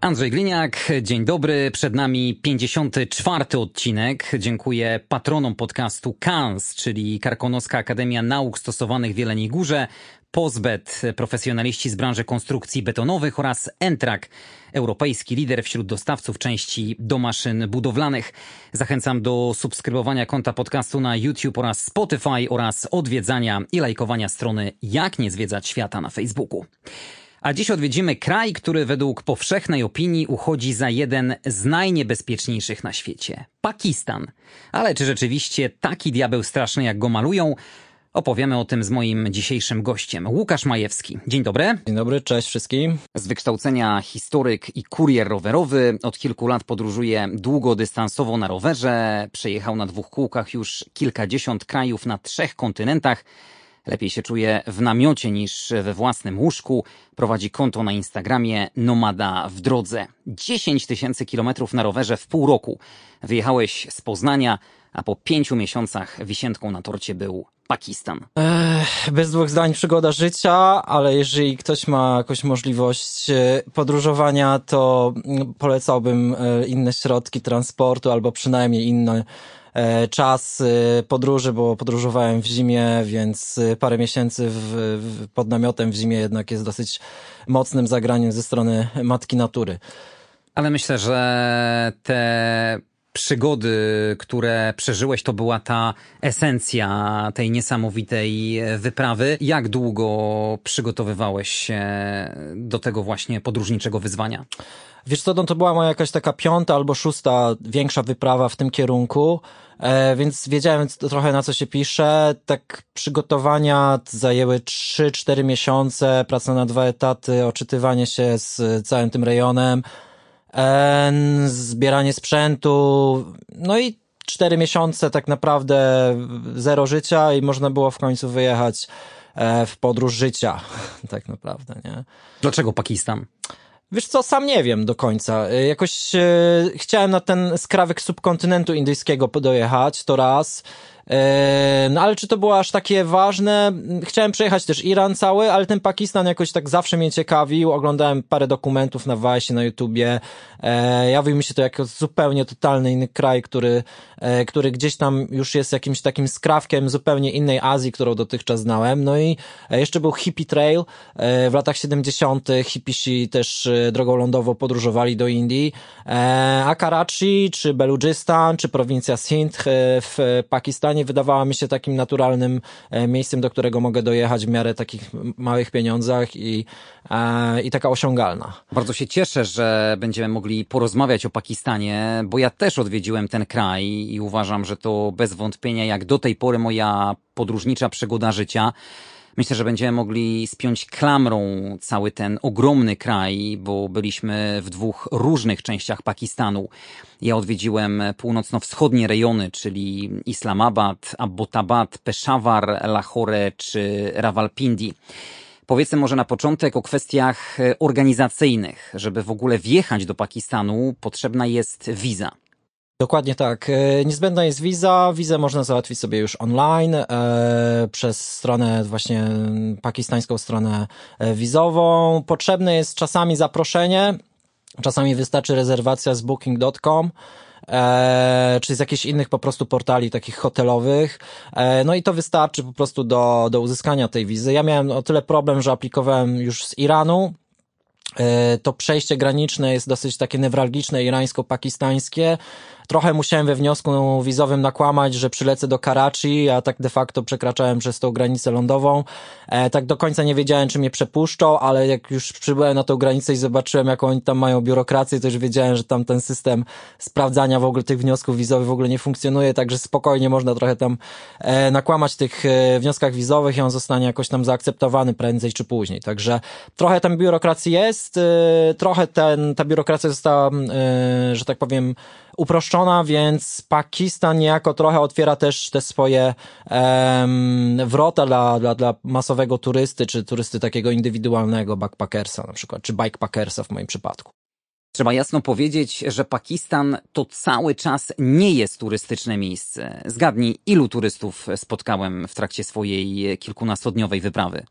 Andrzej Gliniak, dzień dobry. Przed nami 54. odcinek. Dziękuję patronom podcastu KANS, czyli Karkonoska Akademia Nauk Stosowanych w Jeleniej Górze, Pozbet, profesjonaliści z branży konstrukcji betonowych oraz Entrak, europejski lider wśród dostawców części do maszyn budowlanych. Zachęcam do subskrybowania konta podcastu na YouTube oraz Spotify oraz odwiedzania i lajkowania strony Jak nie zwiedzać świata na Facebooku. A dziś odwiedzimy kraj, który według powszechnej opinii uchodzi za jeden z najniebezpieczniejszych na świecie Pakistan. Ale czy rzeczywiście taki diabeł straszny, jak go malują? Opowiemy o tym z moim dzisiejszym gościem, Łukasz Majewski. Dzień dobry. Dzień dobry, cześć wszystkim. Z wykształcenia historyk i kurier rowerowy. Od kilku lat podróżuje długodystansowo na rowerze. Przejechał na dwóch kółkach już kilkadziesiąt krajów na trzech kontynentach. Lepiej się czuje w namiocie niż we własnym łóżku. Prowadzi konto na Instagramie Nomada w drodze. 10 tysięcy kilometrów na rowerze w pół roku. Wyjechałeś z Poznania, a po pięciu miesiącach wisienką na torcie był Pakistan. Ech, bez dwóch zdań przygoda życia, ale jeżeli ktoś ma jakąś możliwość e, podróżowania, to mm, polecałbym e, inne środki transportu albo przynajmniej inny e, czas podróży, bo podróżowałem w zimie, więc parę miesięcy w, w, pod namiotem w zimie jednak jest dosyć mocnym zagraniem ze strony matki natury. Ale myślę, że te przygody, które przeżyłeś, to była ta esencja tej niesamowitej wyprawy. Jak długo przygotowywałeś się do tego właśnie podróżniczego wyzwania? Wiesz co, no to była moja jakaś taka piąta albo szósta większa wyprawa w tym kierunku, e, więc wiedziałem trochę na co się pisze. Tak przygotowania zajęły 3-4 miesiące, praca na dwa etaty, oczytywanie się z całym tym rejonem, zbieranie sprzętu, no i cztery miesiące tak naprawdę zero życia i można było w końcu wyjechać e, w podróż życia, tak naprawdę, nie? Dlaczego Pakistan? Wiesz co, sam nie wiem do końca. E, jakoś e, chciałem na ten skrawek subkontynentu indyjskiego dojechać, to raz. No ale czy to było aż takie ważne? Chciałem przejechać też Iran cały, ale ten Pakistan jakoś tak zawsze mnie ciekawił. Oglądałem parę dokumentów na Vice, na YouTubie. E, jawił mi się to jako zupełnie totalny inny kraj, który, e, który gdzieś tam już jest jakimś takim skrawkiem zupełnie innej Azji, którą dotychczas znałem. No i e, jeszcze był Hippie Trail. E, w latach 70. hippisi też e, drogą lądową podróżowali do Indii. A Karachi, czy Beludżystan, czy prowincja Sindh w Pakistanie wydawała mi się takim naturalnym e, miejscem, do którego mogę dojechać w miarę takich małych pieniądzach i, e, i taka osiągalna. Bardzo się cieszę, że będziemy mogli porozmawiać o Pakistanie, bo ja też odwiedziłem ten kraj i uważam, że to bez wątpienia jak do tej pory moja podróżnicza przygoda życia. Myślę, że będziemy mogli spiąć klamrą cały ten ogromny kraj, bo byliśmy w dwóch różnych częściach Pakistanu. Ja odwiedziłem północno-wschodnie rejony, czyli Islamabad, Abbottabad, Peshawar, Lahore czy Rawalpindi. Powiedzmy może na początek o kwestiach organizacyjnych. Żeby w ogóle wjechać do Pakistanu, potrzebna jest wiza. Dokładnie tak. E, niezbędna jest wiza. Wizę można załatwić sobie już online e, przez stronę właśnie pakistańską stronę e, wizową. Potrzebne jest czasami zaproszenie. Czasami wystarczy rezerwacja z booking.com. E, czy z jakichś innych po prostu portali takich hotelowych. E, no i to wystarczy po prostu do, do uzyskania tej wizy. Ja miałem o tyle problem, że aplikowałem już z Iranu, to przejście graniczne jest dosyć takie newralgiczne, irańsko-pakistańskie. Trochę musiałem we wniosku wizowym nakłamać, że przylecę do Karachi, a tak de facto przekraczałem przez tą granicę lądową. E, tak do końca nie wiedziałem, czy mnie przepuszczą, ale jak już przybyłem na tą granicę i zobaczyłem, jaką oni tam mają biurokrację, to już wiedziałem, że tam ten system sprawdzania w ogóle tych wniosków wizowych w ogóle nie funkcjonuje, także spokojnie można trochę tam e, nakłamać tych e, wnioskach wizowych i on zostanie jakoś tam zaakceptowany prędzej czy później. Także trochę tam biurokracji jest, e, trochę ten, ta biurokracja została, e, że tak powiem, uproszczona, więc Pakistan niejako trochę otwiera też te swoje em, wrota dla, dla, dla masowego turysty, czy turysty takiego indywidualnego backpackersa na przykład, czy bikepackersa w moim przypadku. Trzeba jasno powiedzieć, że Pakistan to cały czas nie jest turystyczne miejsce. Zgadnij, ilu turystów spotkałem w trakcie swojej kilkunastodniowej wyprawy?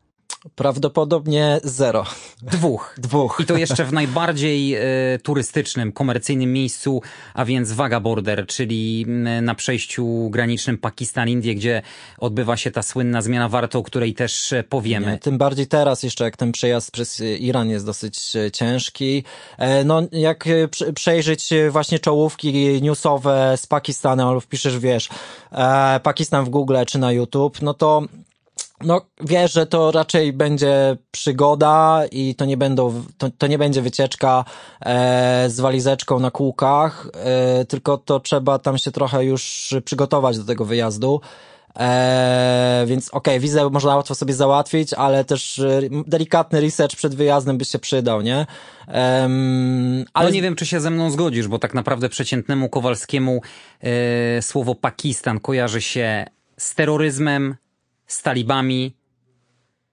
Prawdopodobnie zero. Dwóch. Dwóch. I to jeszcze w najbardziej e, turystycznym, komercyjnym miejscu, a więc Vaga Border, czyli na przejściu granicznym Pakistan-Indie, gdzie odbywa się ta słynna zmiana warto, o której też e, powiemy. Nie, tym bardziej teraz jeszcze, jak ten przejazd przez Iran jest dosyć e, ciężki. E, No, jak e, prze- przejrzeć e, właśnie czołówki newsowe z Pakistanu, albo wpiszesz, wiesz, e, Pakistan w Google czy na YouTube, no to no, wiesz, że to raczej będzie przygoda i to nie będą, to, to nie będzie wycieczka e, z walizeczką na kółkach, e, tylko to trzeba tam się trochę już przygotować do tego wyjazdu. E, więc okej, okay, wizę można łatwo sobie załatwić, ale też e, delikatny research przed wyjazdem by się przydał, nie? Em, Ale ale nie wiem, czy się ze mną zgodzisz, bo tak naprawdę przeciętnemu Kowalskiemu e, słowo Pakistan kojarzy się z terroryzmem, z talibami,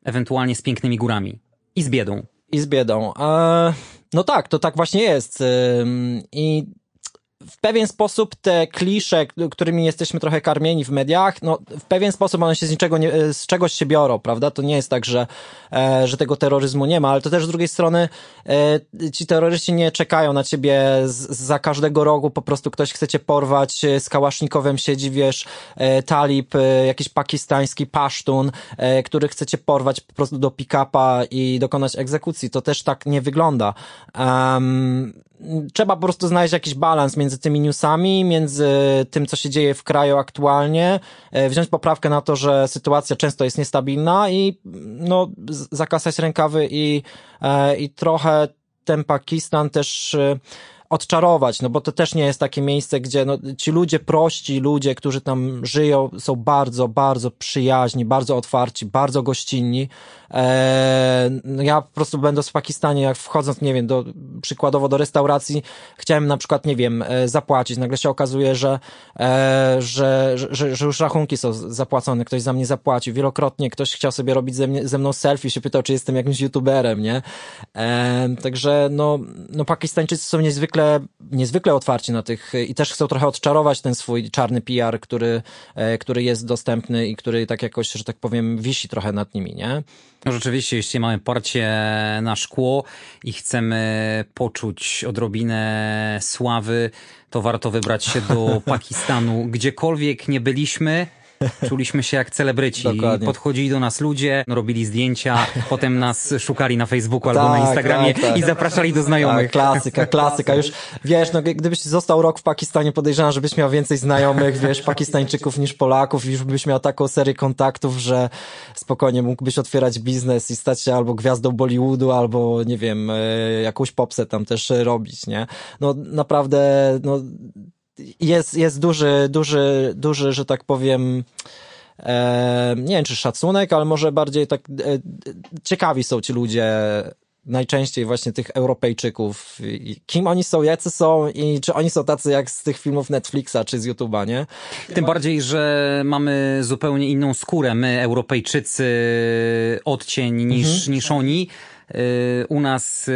ewentualnie z pięknymi górami i z biedą. i z biedą. E, no tak, to tak właśnie jest. I w pewien sposób te klisze, którymi jesteśmy trochę karmieni w mediach, no w pewien sposób one się z niczego nie, z czegoś się biorą, prawda? To nie jest tak, że, e, że tego terroryzmu nie ma, ale to też z drugiej strony e, ci terroryści nie czekają na ciebie z, za każdego rogu, po prostu ktoś chce cię porwać, e, z kałasznikowem siedzi, wiesz, e, talib, e, jakiś pakistański pasztun, e, który chce cię porwać po prostu do pick-upa i dokonać egzekucji. To też tak nie wygląda. Um, trzeba po prostu znaleźć jakiś balans między tymi newsami, między tym, co się dzieje w kraju aktualnie, e, wziąć poprawkę na to, że sytuacja często jest niestabilna i no, z- zakasać rękawy i, e, i trochę ten Pakistan też e, odczarować, no bo to też nie jest takie miejsce, gdzie no, ci ludzie prości, ludzie, którzy tam żyją, są bardzo, bardzo przyjaźni, bardzo otwarci, bardzo gościnni. Eee, no ja po prostu będąc w Pakistanie, jak wchodząc, nie wiem, do, przykładowo do restauracji, chciałem na przykład, nie wiem, e, zapłacić. Nagle się okazuje, że, e, że, że, że już rachunki są zapłacone, ktoś za mnie zapłacił. Wielokrotnie ktoś chciał sobie robić ze, mnie, ze mną selfie, się pytał, czy jestem jakimś youtuberem, nie? E, także no, no Pakistańczycy są niezwykle, niezwykle otwarci na tych i też chcą trochę odczarować ten swój czarny PR, który, e, który jest dostępny i który tak jakoś, że tak powiem, wisi trochę nad nimi, nie? No rzeczywiście, jeśli mamy parcie na szkło i chcemy poczuć odrobinę sławy, to warto wybrać się do Pakistanu. Gdziekolwiek nie byliśmy, czuliśmy się jak celebryci. Dokładnie. Podchodzili do nas ludzie, robili zdjęcia, potem nas szukali na Facebooku albo Tak, na Instagramie tak, tak. i zapraszali do znajomych. Tak, klasyka, klasyka. Już wiesz, no, gdybyś został rok w Pakistanie, podejrzewam, żebyś miał więcej znajomych, wiesz, Pakistańczyków niż Polaków już byś miał taką serię kontaktów, że spokojnie mógłbyś otwierać biznes i stać się albo gwiazdą Bollywoodu, albo nie wiem, e, jakąś popsę tam też robić, nie? No naprawdę, no jest, jest duży, duży, duży, że tak powiem, e, nie wiem czy szacunek, ale może bardziej tak e, ciekawi są ci ludzie najczęściej właśnie tych Europejczyków. Kim oni są, jacy są i czy oni są tacy jak z tych filmów Netflixa czy z YouTube'a, nie? Tym bardziej, że mamy zupełnie inną skórę. My, Europejczycy, odcień niż, niż oni. Y, U nas y,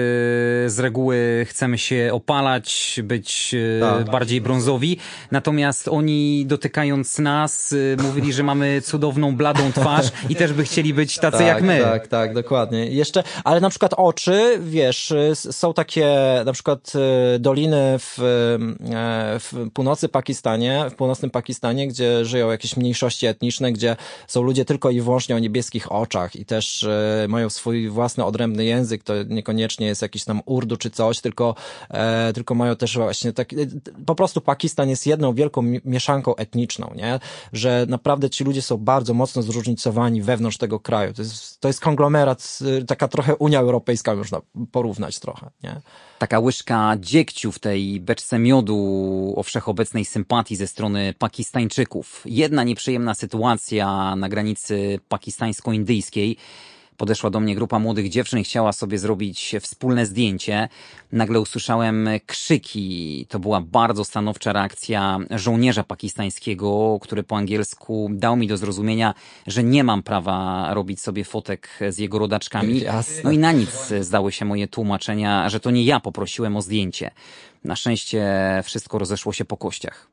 z reguły chcemy się opalać, być y, Tak. bardziej brązowi, natomiast oni dotykając nas mówili, że mamy cudowną, bladą twarz i też by chcieli być tacy jak my. Tak, tak, dokładnie. Jeszcze, ale na przykład oczy, wiesz, są takie na przykład doliny w, w północy Pakistanie, w północnym Pakistanie, gdzie żyją jakieś mniejszości etniczne, gdzie są ludzie tylko i wyłącznie o niebieskich oczach i też mają swój własny odrębny język, to niekoniecznie jest jakiś tam urdu czy coś, tylko, e, tylko mają też właśnie tak, po prostu Pakistan jest jedną wielką mi- mieszanką etniczną, nie? Że naprawdę ci ludzie są bardzo mocno zróżnicowani wewnątrz tego kraju. To jest, to jest konglomerat, y, taka trochę Unia Europejska można porównać trochę, nie? Taka łyżka dziegciu w tej beczce miodu o wszechobecnej sympatii ze strony Pakistańczyków. Jedna nieprzyjemna sytuacja na granicy pakistańsko-indyjskiej. Podeszła do mnie grupa młodych dziewczyn i chciała sobie zrobić wspólne zdjęcie. Nagle usłyszałem krzyki. To była bardzo stanowcza reakcja żołnierza pakistańskiego, który po angielsku dał mi do zrozumienia, że nie mam prawa robić sobie fotek z jego rodaczkami. No i na nic zdały się moje tłumaczenia, że to nie ja poprosiłem o zdjęcie. Na szczęście wszystko rozeszło się po kościach.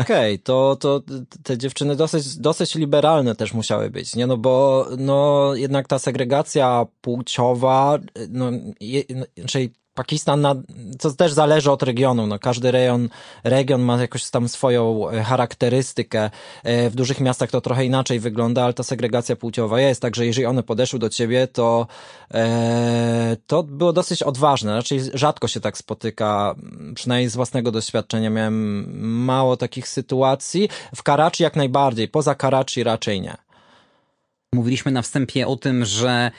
Okej, to, to te dziewczyny dosyć, dosyć liberalne też musiały być, nie? No bo no, jednak ta segregacja płciowa, no, je, czyli Pakistan, na, to też zależy od regionu. No, każdy rejon, region ma jakoś tam swoją e, charakterystykę. E, W dużych miastach to trochę inaczej wygląda, ale ta segregacja płciowa jest. Także jeżeli one podeszły do ciebie, to, e, to było dosyć odważne. Raczej rzadko się tak spotyka, przynajmniej z własnego doświadczenia miałem mało takich sytuacji. W Karachi jak najbardziej, poza Karachi raczej nie. Mówiliśmy na wstępie o tym, że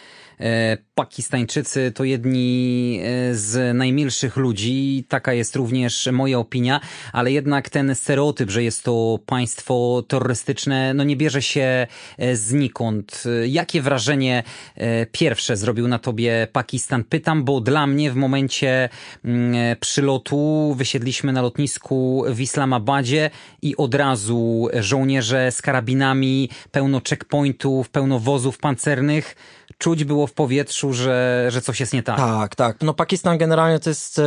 Pakistańczycy to jedni e, z najmilszych ludzi. Taka jest również moja opinia, ale jednak ten stereotyp, że jest to państwo terrorystyczne, no nie bierze się e, znikąd. E, Jakie wrażenie e, pierwsze zrobił na tobie Pakistan? Pytam, bo dla mnie w momencie mm, e, przylotu wysiedliśmy na lotnisku w Islamabadzie i od razu żołnierze z karabinami, pełno checkpointów, pełno wozów pancernych. Czuć było w powietrzu, że, że coś jest nie tak. Tak, tak. No Pakistan generalnie to jest, e,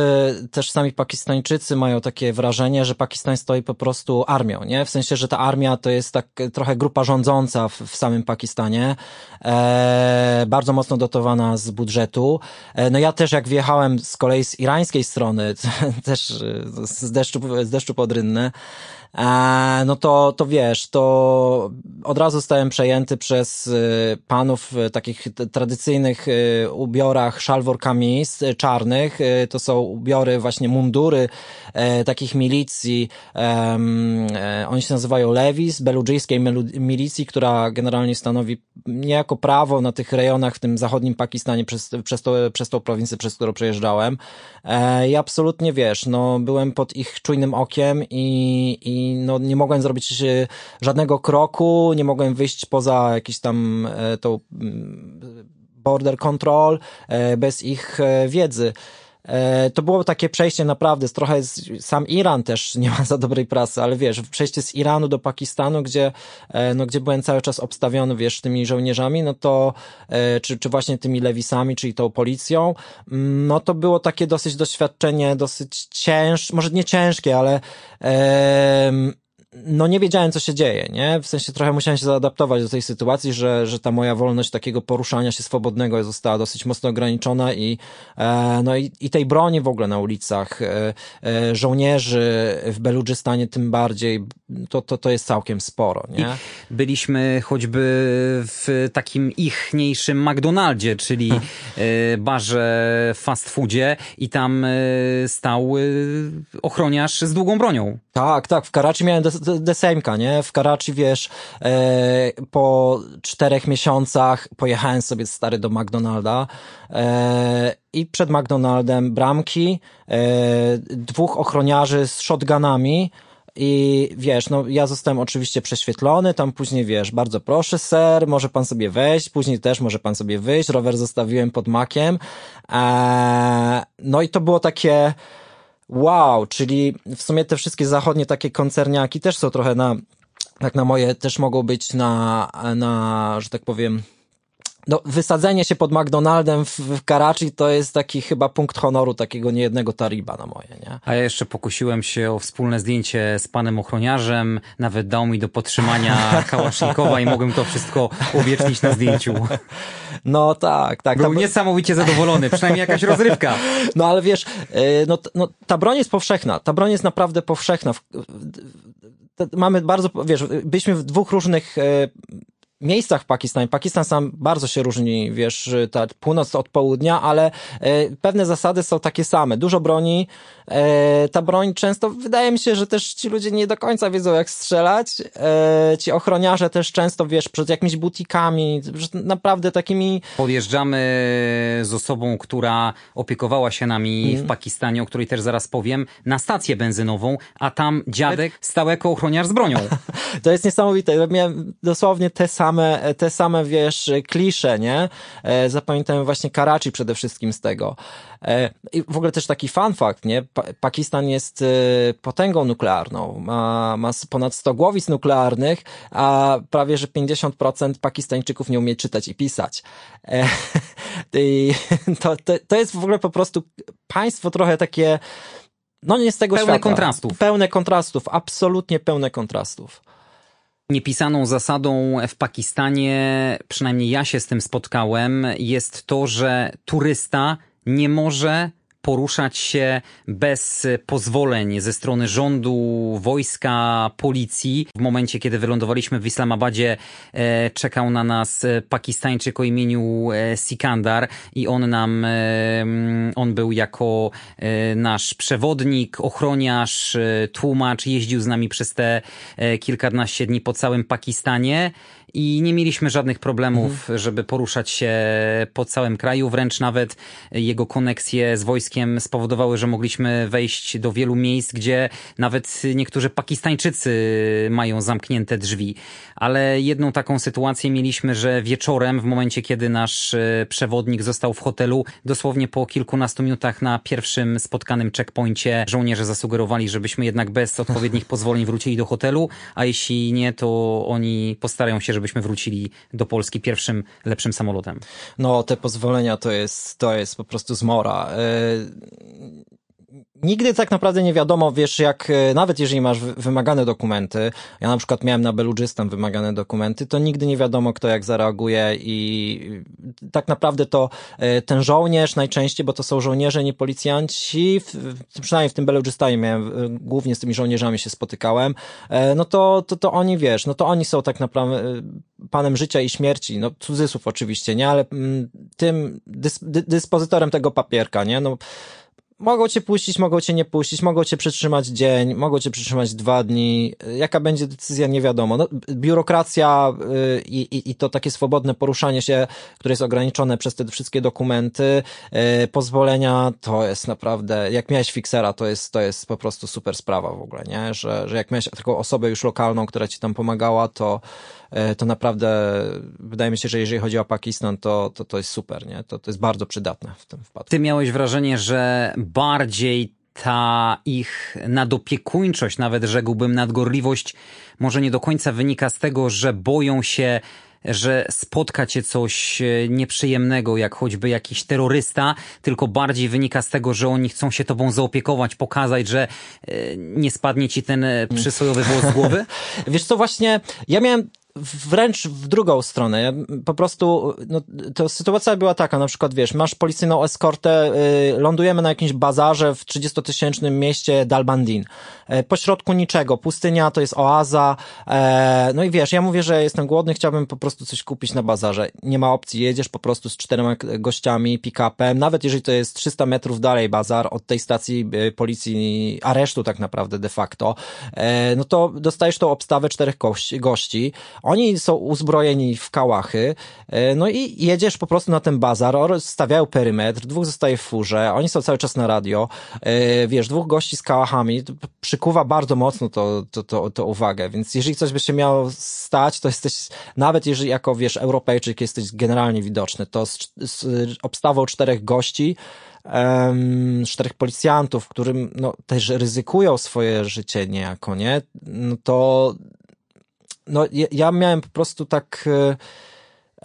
też sami Pakistańczycy mają takie wrażenie, że Pakistan stoi po prostu armią, nie? W sensie, że ta armia to jest tak e, trochę grupa rządząca w, w samym Pakistanie, e, bardzo mocno dotowana z budżetu. E, no ja też jak wjechałem z kolei z irańskiej strony, też e, z deszczu, z deszczu pod Rynnę, E, no to, to wiesz, to od razu zostałem przejęty przez panów takich tradycyjnych y, ubiorach szalwor kamis y, czarnych. Y, To są ubiory, właśnie mundury e, takich milicji. e, Oni się nazywają Levis, beludżyjskiej milicji, która generalnie stanowi niejako prawo na tych rejonach w tym zachodnim Pakistanie przez, przez, to, przez tą prowincję, przez którą przejeżdżałem. E, I absolutnie wiesz, no byłem pod ich czujnym okiem i, i no nie mogłem zrobić żadnego kroku, nie mogłem wyjść poza jakiś tam tą border control e, bez ich e, wiedzy. E, To było takie przejście naprawdę, z trochę z, sam Iran też nie ma za dobrej prasy, ale wiesz, przejście z Iranu do Pakistanu, gdzie, e, no, gdzie byłem cały czas obstawiony, wiesz, tymi żołnierzami, no to, e, czy, czy właśnie tymi lewisami, czyli tą policją, mm, no to było takie dosyć doświadczenie, dosyć ciężkie, może nie ciężkie, ale em, no nie wiedziałem, co się dzieje, nie? W sensie trochę musiałem się zaadaptować do tej sytuacji, że, że ta moja wolność takiego poruszania się swobodnego została dosyć mocno ograniczona i, e, no i, i tej broni w ogóle na ulicach, e, e, żołnierzy w Beludżystanie tym bardziej, to, to, to jest całkiem sporo, nie? Byliśmy choćby w takim ichniejszym McDonaldzie, czyli e, barze fast foodzie i tam e, stał e, ochroniarz z długą bronią. Tak, tak, w Karachi miałem desemka, nie? W Karachi, wiesz, e, po czterech miesiącach pojechałem sobie stary do McDonalda e, i przed McDonaldem bramki, e, dwóch ochroniarzy z shotgunami i wiesz, no ja zostałem oczywiście prześwietlony, tam później wiesz, bardzo proszę ser, może pan sobie wejść, później też może pan sobie wyjść, rower zostawiłem pod makiem, e, no i to było takie, Wow, czyli w sumie te wszystkie zachodnie takie koncerniaki też są trochę na, tak na moje, też mogą być na, na, że tak powiem, no, wysadzenie się pod McDonaldem w, w Karachi to jest taki chyba punkt honoru takiego niejednego tariba na moje, nie? A ja jeszcze pokusiłem się o wspólne zdjęcie z panem ochroniarzem, nawet dał mi do podtrzymania kałasznikowa i mogłem to wszystko uwiecznić na zdjęciu. No tak, tak. Był tam- niesamowicie zadowolony, przynajmniej jakaś rozrywka. No ale wiesz, e, no, no, ta broń jest powszechna. Ta broń jest naprawdę powszechna. Mamy bardzo, wiesz, byliśmy w dwóch różnych e, miejscach w Pakistanie. Pakistan sam bardzo się różni, wiesz, ta północ od południa, ale e, pewne zasady są takie same. Dużo broni. E, ta broń często, wydaje mi się, że też ci ludzie nie do końca wiedzą, jak strzelać. E, ci ochroniarze też często, wiesz, przed jakimiś butikami, naprawdę takimi Podjeżdżamy z osobą, która opiekowała się nami w Pakistanie, o której też zaraz powiem, na stację benzynową, a tam dziadek stał jako ochroniarz z bronią. To jest niesamowite. Ja Miałem dosłownie te same same, te same, wiesz, klisze, nie? E, zapamiętałem właśnie Karachi przede wszystkim z tego. E, I w ogóle też taki fun fact, nie? Pa Pakistan jest e, potęgą nuklearną, ma, ma ponad 100 głowic nuklearnych, a prawie, że 50% Pakistańczyków nie umie czytać i pisać. I to, to, to jest w ogóle po prostu państwo trochę takie, no nie z tego pełne świata. kontrastów. Pełne kontrastów, absolutnie pełne kontrastów. Niepisaną zasadą w Pakistanie, przynajmniej ja się z tym spotkałem, jest to, że turysta nie może poruszać się bez pozwoleń ze strony rządu, wojska, policji. W momencie, kiedy wylądowaliśmy w Islamabadzie, e, czekał na nas Pakistańczyk o imieniu e, Sikandar i on nam, e, on był jako nasz przewodnik, ochroniarz, tłumacz, jeździł z nami przez te kilkanaście dni po całym Pakistanie i nie mieliśmy żadnych problemów, mhm. żeby poruszać się po całym kraju. Wręcz nawet jego koneksje z wojskiem spowodowały, że mogliśmy wejść do wielu miejsc, gdzie nawet niektórzy Pakistańczycy mają zamknięte drzwi. Ale jedną taką sytuację mieliśmy, że wieczorem, w momencie kiedy nasz e, przewodnik został w hotelu, dosłownie po kilkunastu minutach na pierwszym spotkanym checkpoincie żołnierze zasugerowali, żebyśmy jednak bez odpowiednich pozwoleń wrócili do hotelu, a jeśli nie, to oni postarają się, żebyśmy wrócili do Polski pierwszym, lepszym samolotem. No, te pozwolenia to jest, to jest po prostu zmora. Nigdy tak naprawdę nie wiadomo, wiesz, jak, e, nawet jeżeli masz wymagane dokumenty, ja na przykład miałem na Beludżystan wymagane dokumenty, to nigdy nie wiadomo, kto jak zareaguje i tak naprawdę to e, ten żołnierz najczęściej, bo to są żołnierze, nie policjanci, przynajmniej w tym Beludżystanie miałem, e, głównie z tymi żołnierzami się spotykałem, no to, to, to oni, wiesz, no to oni są tak naprawdę panem życia i śmierci, no cudzysłów oczywiście, nie, ale mm, tym dyspozytorem tego papierka, nie, no mogą cię puścić, mogą cię nie puścić, mogą cię przytrzymać dzień, mogą cię przytrzymać dwa dni. Jaka będzie decyzja, nie wiadomo. No, biurokracja y, i, i, i to takie swobodne poruszanie się, które jest ograniczone przez te wszystkie dokumenty, y, pozwolenia, to jest naprawdę, jak miałeś fiksera, to jest, to jest po prostu super sprawa w ogóle, nie? Że, że jak miałeś taką osobę już lokalną, która ci tam pomagała, to, to naprawdę wydaje mi się, że jeżeli chodzi o Pakistan, to, to, to jest super, nie? To, to jest bardzo przydatne w tym wypadku. Ty miałeś wrażenie, że bardziej ta ich nadopiekuńczość, nawet rzekłbym nadgorliwość, może nie do końca wynika z tego, że boją się że spotka cię coś e, nieprzyjemnego, jak choćby jakiś terrorysta, tylko bardziej wynika z tego, że oni chcą się tobą zaopiekować, pokazać, że e, nie spadnie ci ten e, przysłojowy włos z głowy? Wiesz co, właśnie ja miałem wręcz w drugą stronę. Ja po prostu, no, to sytuacja była taka, na przykład, wiesz, masz policyjną eskortę, y, lądujemy na jakimś bazarze w 30-tysięcznym mieście Dalbandin. E, pośrodku niczego, pustynia to jest oaza, e, no i wiesz, ja mówię, że jestem głodny, chciałbym po prostu coś kupić na bazarze. Nie ma opcji, jedziesz po prostu z czterema gościami, pick-upem, nawet jeżeli to jest 300 metrów dalej bazar od tej stacji y, policji, aresztu tak naprawdę de facto, e, no to dostajesz tą obstawę czterech gości, oni są uzbrojeni w kałachy, e, no i jedziesz po prostu na ten bazar, stawiają perymetr, dwóch zostaje w furze, oni są cały czas na radio, e, wiesz, dwóch gości z kałachami, przykuwa bardzo mocno to, to, to, to uwagę, więc jeżeli coś by się miało stać, to jesteś, nawet jeżeli jako, wiesz, Europejczyk jesteś generalnie widoczny, to z, z obstawą czterech gości, czterech policjantów, którym no, też ryzykują swoje życie niejako, nie? No to no ja, ja miałem po prostu tak, e,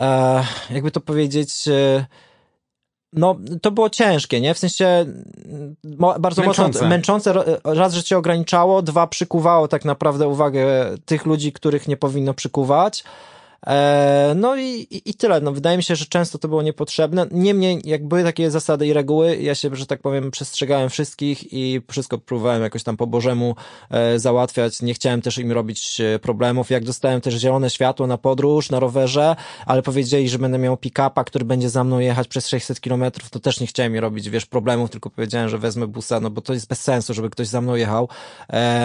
e, jakby to powiedzieć, e, no, to było ciężkie, nie? W sensie bardzo męczące. mocno męczące. Raz, że cię ograniczało, dwa, przykuwało tak naprawdę uwagę tych ludzi, których nie powinno przykuwać. E, no i, i tyle. No, wydaje mi się, że często to było niepotrzebne. Niemniej, jak były takie zasady i reguły, ja się, że tak powiem, przestrzegałem wszystkich i wszystko próbowałem jakoś tam po Bożemu e, załatwiać. Nie chciałem też im robić e, problemów. Jak dostałem też zielone światło na podróż, na rowerze, ale powiedzieli, że będę miał pick-upa, który będzie za mną jechać przez 600 kilometrów, to też nie chciałem mi robić, wiesz, problemów, tylko powiedziałem, że wezmę busa, no bo to jest bez sensu, żeby ktoś za mną jechał.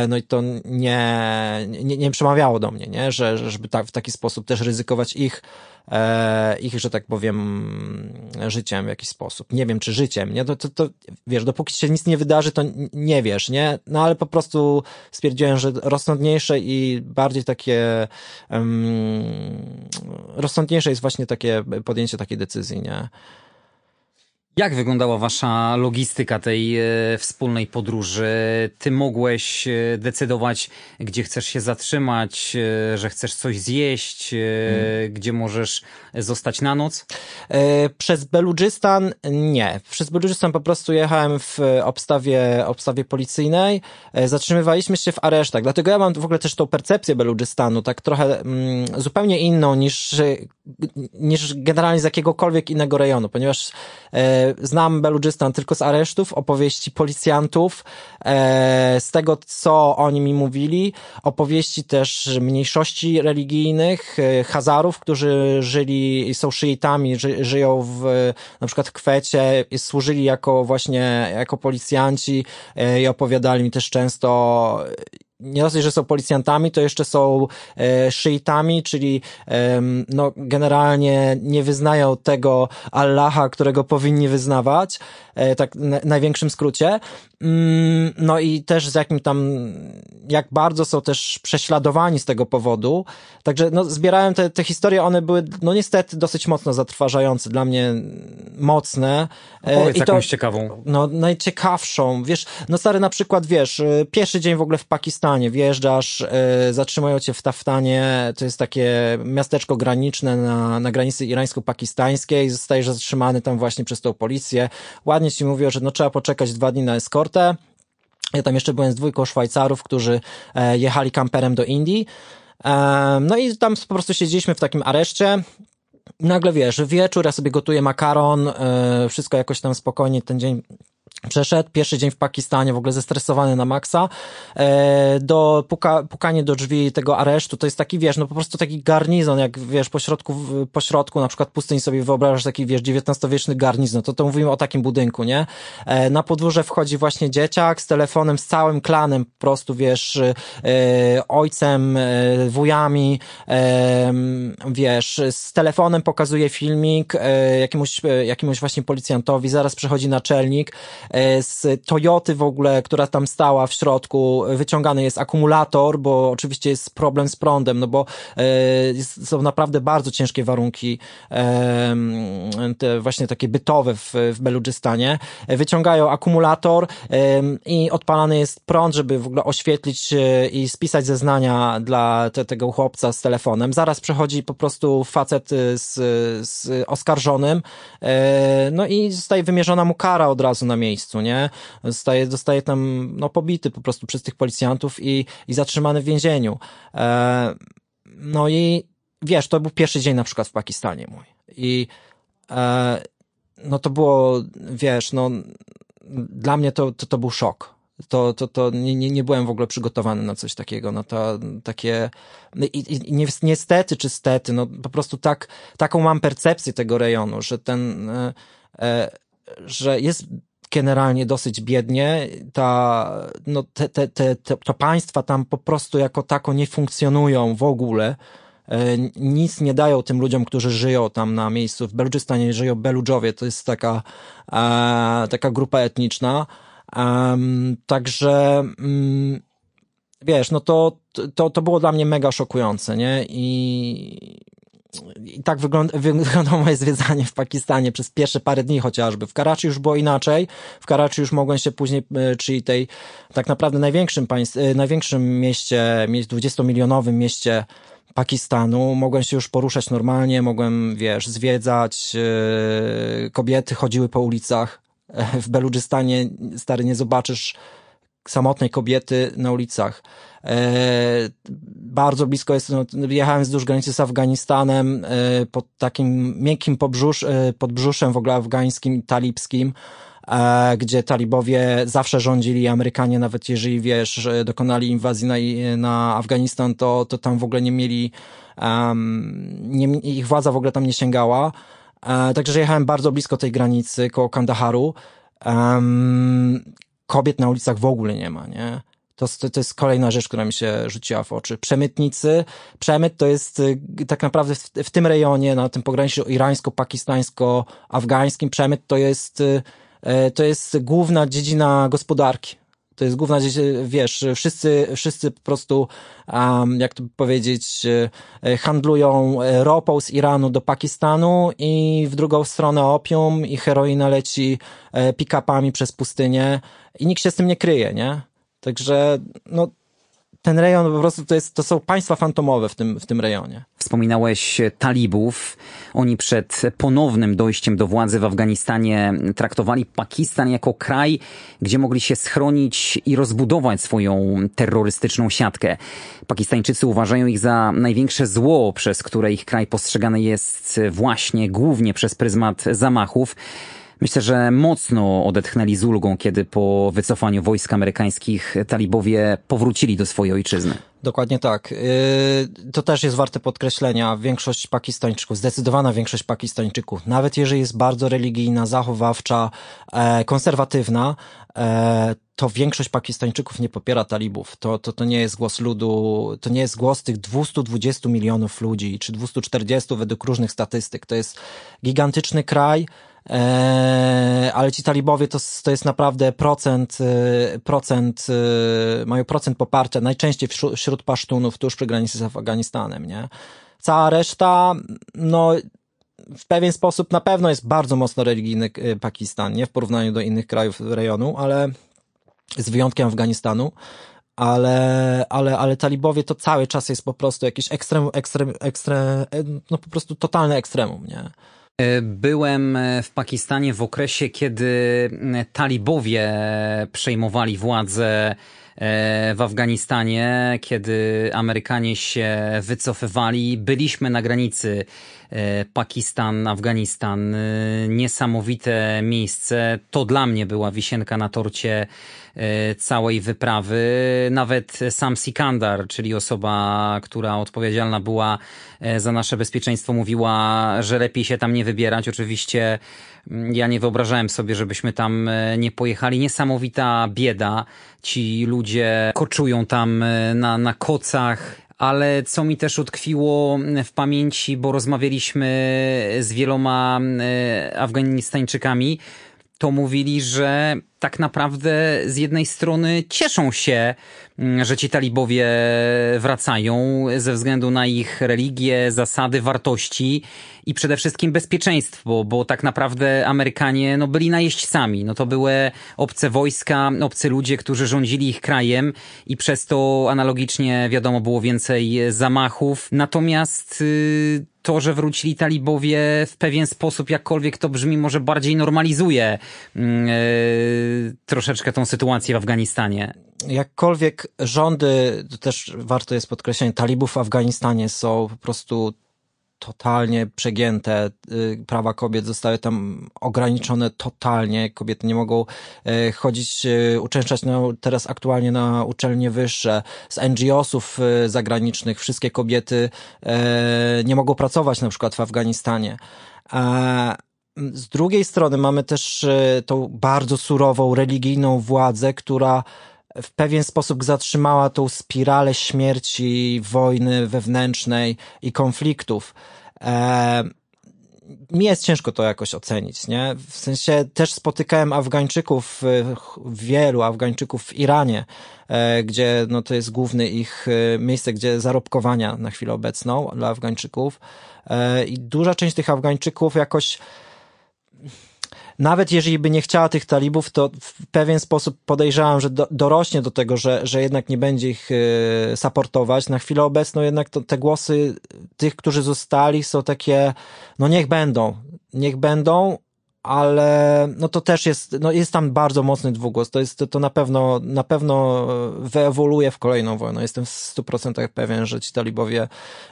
no i to nie, nie, nie przemawiało do mnie, nie? Że, żeby tak, w taki sposób też ryzykować ich e, ich, że tak powiem, życiem w jakiś sposób. Nie wiem, czy życiem, nie? To, to, to, wiesz, dopóki się nic nie wydarzy, to nie wiesz, nie? No ale po prostu stwierdziłem, że rozsądniejsze i bardziej takie um, rozsądniejsze jest właśnie takie podjęcie takiej decyzji, nie? Jak wyglądała wasza logistyka tej e, wspólnej podróży? Ty mogłeś e, decydować, gdzie chcesz się zatrzymać, e, że chcesz coś zjeść, hmm. gdzie możesz zostać na noc? Przez Beludżystan nie. Przez Beludżystan po prostu jechałem w obstawie, obstawie policyjnej. Zatrzymywaliśmy się w aresztach. Dlatego ja mam w ogóle też tą percepcję Beludżystanu, tak trochę mm, zupełnie inną niż, niż generalnie z jakiegokolwiek innego rejonu, ponieważ znam Beludżystan tylko z aresztów, opowieści policjantów, e, z tego, co oni mi mówili, opowieści też mniejszości religijnych, e, Hazarów, którzy żyli, są szyitami, ży, żyją w, na przykład w Kwecie, służyli jako właśnie, jako policjanci e, i opowiadali mi też często nie dosyć, że są policjantami, to jeszcze są e, szyitami, czyli e, no, generalnie nie wyznają tego Allaha, którego powinni wyznawać, e, tak na największym skrócie. Mm, no i też z jakim tam, jak bardzo są też prześladowani z tego powodu. Także no, zbierałem te, te historie, one były no niestety dosyć mocno zatrważające, dla mnie mocne. Powiedz I jakąś to, ciekawą. No najciekawszą, wiesz, no stary na przykład, wiesz, e, pierwszy dzień w ogóle w Pakistanie, wjeżdżasz, yy, zatrzymują cię w Taftanie, to jest takie miasteczko graniczne na, na granicy irańsko-pakistańskiej, zostajesz zatrzymany tam właśnie przez tą policję. Ładnie ci mówią, że no trzeba poczekać dwa dni na eskort, ja tam jeszcze byłem z dwójką Szwajcarów, którzy e, jechali kamperem do Indii. E, no i tam po prostu siedzieliśmy w takim areszcie. Nagle wiesz, wieczór, ja sobie gotuję makaron, e, wszystko jakoś tam spokojnie ten dzień Przeszedł pierwszy dzień w Pakistanie, w ogóle zestresowany na maksa, e, do puka, pukanie do drzwi tego aresztu, to jest taki, wiesz, no po prostu taki garnizon, jak wiesz, po środku, po środku na przykład pustyni sobie wyobrażasz taki, wiesz, XIX-wieczny garnizon, to to mówimy o takim budynku, nie? E, na podwórze wchodzi właśnie dzieciak z telefonem, z całym klanem, po prostu, wiesz, e, ojcem, wujami, wiesz, z telefonem pokazuje filmik jakiemuś, jakiemuś właśnie policjantowi, zaraz przychodzi naczelnik, z Toyoty w ogóle, która tam stała w środku, wyciągany jest akumulator, bo oczywiście jest problem z prądem, no bo e, są naprawdę bardzo ciężkie warunki e, te właśnie takie bytowe w, w Beludżystanie. Wyciągają akumulator i odpalany jest prąd, żeby w ogóle oświetlić i spisać zeznania dla te, tego chłopca z telefonem. Zaraz przechodzi po prostu facet z, z oskarżonym, no i zostaje wymierzona mu kara od razu na miejscu miejscu, nie? Zostaje, zostaje tam, no, pobity po prostu przez tych policjantów i, i zatrzymany w więzieniu. E, no i wiesz, to był pierwszy dzień na przykład w Pakistanie mój. I e, no to było, wiesz, no dla mnie to, to, to był szok. To, to, to nie, nie, byłem w ogóle przygotowany na coś takiego, no to takie, i, i niestety czy stety, no po prostu tak, taką mam percepcję tego rejonu, że ten, e, e, że jest generalnie dosyć biednie. Ta, no te, te, te, te, to państwa tam po prostu jako tako nie funkcjonują w ogóle. E, nic nie dają tym ludziom, którzy żyją tam na miejscu. W Beludżystanie żyją Beludżowie, to jest taka, e, taka grupa etniczna. Um, także um, wiesz, no to, to, to było dla mnie mega szokujące, nie? I i tak wygląda, wyglądało moje zwiedzanie w Pakistanie przez pierwsze parę dni chociażby. W Karachi już było inaczej. W Karachi już mogłem się później, e, czyli tej tak naprawdę największym państw, e, największym mieście, 20-milionowym mieście Pakistanu, mogłem się już poruszać normalnie, mogłem, wiesz, zwiedzać, yy, kobiety chodziły po ulicach. W Beludżystanie, stary, nie zobaczysz samotnej kobiety na ulicach. E, bardzo blisko jest, no, jechałem wzdłuż granicy z Afganistanem, e, pod takim miękkim podbrzusz, e, podbrzuszem w ogóle afgańskim, talibskim, gdzie talibowie zawsze rządzili, Amerykanie nawet jeżeli, wiesz, dokonali inwazji na, na Afganistan, to, to tam w ogóle nie mieli, um, nie, ich władza w ogóle tam nie sięgała. także jechałem bardzo blisko tej granicy, koło Kandaharu. Um, kobiet na ulicach w ogóle nie ma, nie? To, to, to jest kolejna rzecz, która mi się rzuciła w oczy. Przemytnicy. Przemyt to jest y, tak naprawdę w, w tym rejonie, na tym pograniczu irańsko-pakistańsko-afgańskim, przemyt to jest, y, y, to jest główna dziedzina gospodarki. To jest główna dziedzina, wiesz, wszyscy, wszyscy po prostu, um, jak to powiedzieć, handlują ropą z Iranu do Pakistanu i w drugą stronę opium i heroina leci pick-upami przez pustynię i nikt się z tym nie kryje, nie? Także no, ten rejon po prostu to, jest, to są państwa fantomowe w tym, w tym rejonie. Wspominałeś talibów. Oni przed ponownym dojściem do władzy w Afganistanie traktowali Pakistan jako kraj, gdzie mogli się schronić i rozbudować swoją terrorystyczną siatkę. Pakistańczycy uważają ich za największe zło, przez które ich kraj postrzegany jest właśnie głównie przez pryzmat zamachów. Myślę, że mocno odetchnęli z ulgą, kiedy po wycofaniu wojsk amerykańskich talibowie powrócili do swojej ojczyzny. Dokładnie tak. Y, to też jest warte podkreślenia. Większość Pakistańczyków, zdecydowana większość Pakistańczyków, nawet jeżeli jest bardzo religijna, zachowawcza, e, konserwatywna, e, to większość Pakistańczyków nie popiera talibów. To, to, to nie jest głos ludu, to nie jest głos tych 220 milionów ludzi, czy 240 według różnych statystyk. To jest gigantyczny kraj, ale ci talibowie to, to jest naprawdę procent, e, procent, e, mają procent poparcia, najczęściej wśród, pasztunów tuż przy granicy z Afganistanem, nie? Cała reszta, no, w pewien sposób na pewno jest bardzo mocno religijny e, Pakistan, nie? W porównaniu do innych krajów rejonu, ale z wyjątkiem Afganistanu ale, ale, ale talibowie to cały czas jest po prostu jakiś ekstrem, ekstrem, ekstrem, no po prostu totalny ekstremum, nie? E, byłem e, w Pakistanie w okresie, kiedy talibowie przejmowali władzę e, w Afganistanie, kiedy Amerykanie się wycofywali. Byliśmy na granicy Pakistan, Afganistan. Niesamowite miejsce. To dla mnie była wisienka na torcie E, całej wyprawy. Nawet sam Sikandar, czyli osoba, która odpowiedzialna była e, za nasze bezpieczeństwo, mówiła, że lepiej się tam nie wybierać. Oczywiście mm, ja nie wyobrażałem sobie, żebyśmy tam e, nie pojechali. Niesamowita bieda. Ci ludzie koczują tam na, na kocach, ale co mi też utkwiło w pamięci, bo rozmawialiśmy z wieloma Afganistańczykami, to mówili, że tak naprawdę z jednej strony cieszą się, mm, że ci talibowie wracają ze względu na ich religię, zasady, wartości i przede wszystkim bezpieczeństwo, bo tak naprawdę Amerykanie no, byli najeźdźcami. No to były obce wojska, obcy ludzie, którzy rządzili ich krajem i przez to analogicznie wiadomo było więcej zamachów. Natomiast yy, to, że wrócili talibowie w pewien sposób, jakkolwiek to brzmi, może bardziej normalizuje yy, troszeczkę tą sytuację w Afganistanie. Jakkolwiek rządy, to też warto jest podkreślenie, talibów w Afganistanie są po prostu totalnie przegięte. Y, prawa kobiet zostały tam ograniczone totalnie. Kobiety nie mogą y, chodzić, y, uczęszczać na, teraz aktualnie na uczelnie wyższe. Z NGO-sów zagranicznych wszystkie kobiety nie mogą pracować na przykład w Afganistanie. Z drugiej strony mamy też tą bardzo surową, religijną władzę, która w pewien sposób zatrzymała tą spiralę śmierci, wojny wewnętrznej i konfliktów. E, mi jest ciężko to jakoś ocenić, nie? W sensie też spotykałem Afgańczyków, e, wielu Afgańczyków w Iranie, e, gdzie no to jest główne ich e, miejsce, gdzie zarobkowania na chwilę obecną dla Afgańczyków. I duża część tych Afgańczyków jakoś nawet jeżeli by nie chciała tych talibów, to w pewien sposób podejrzewam, że do, dorośnie do tego, że, że jednak nie będzie ich y, supportować. Na chwilę obecną jednak to, te głosy tych, którzy zostali są takie, no niech będą, niech będą, ale no to też jest, no jest tam bardzo mocny dwugłos. To jest, to, na pewno, na pewno wyewoluuje w kolejną wojnę. Jestem w stu procentach pewien, że ci talibowie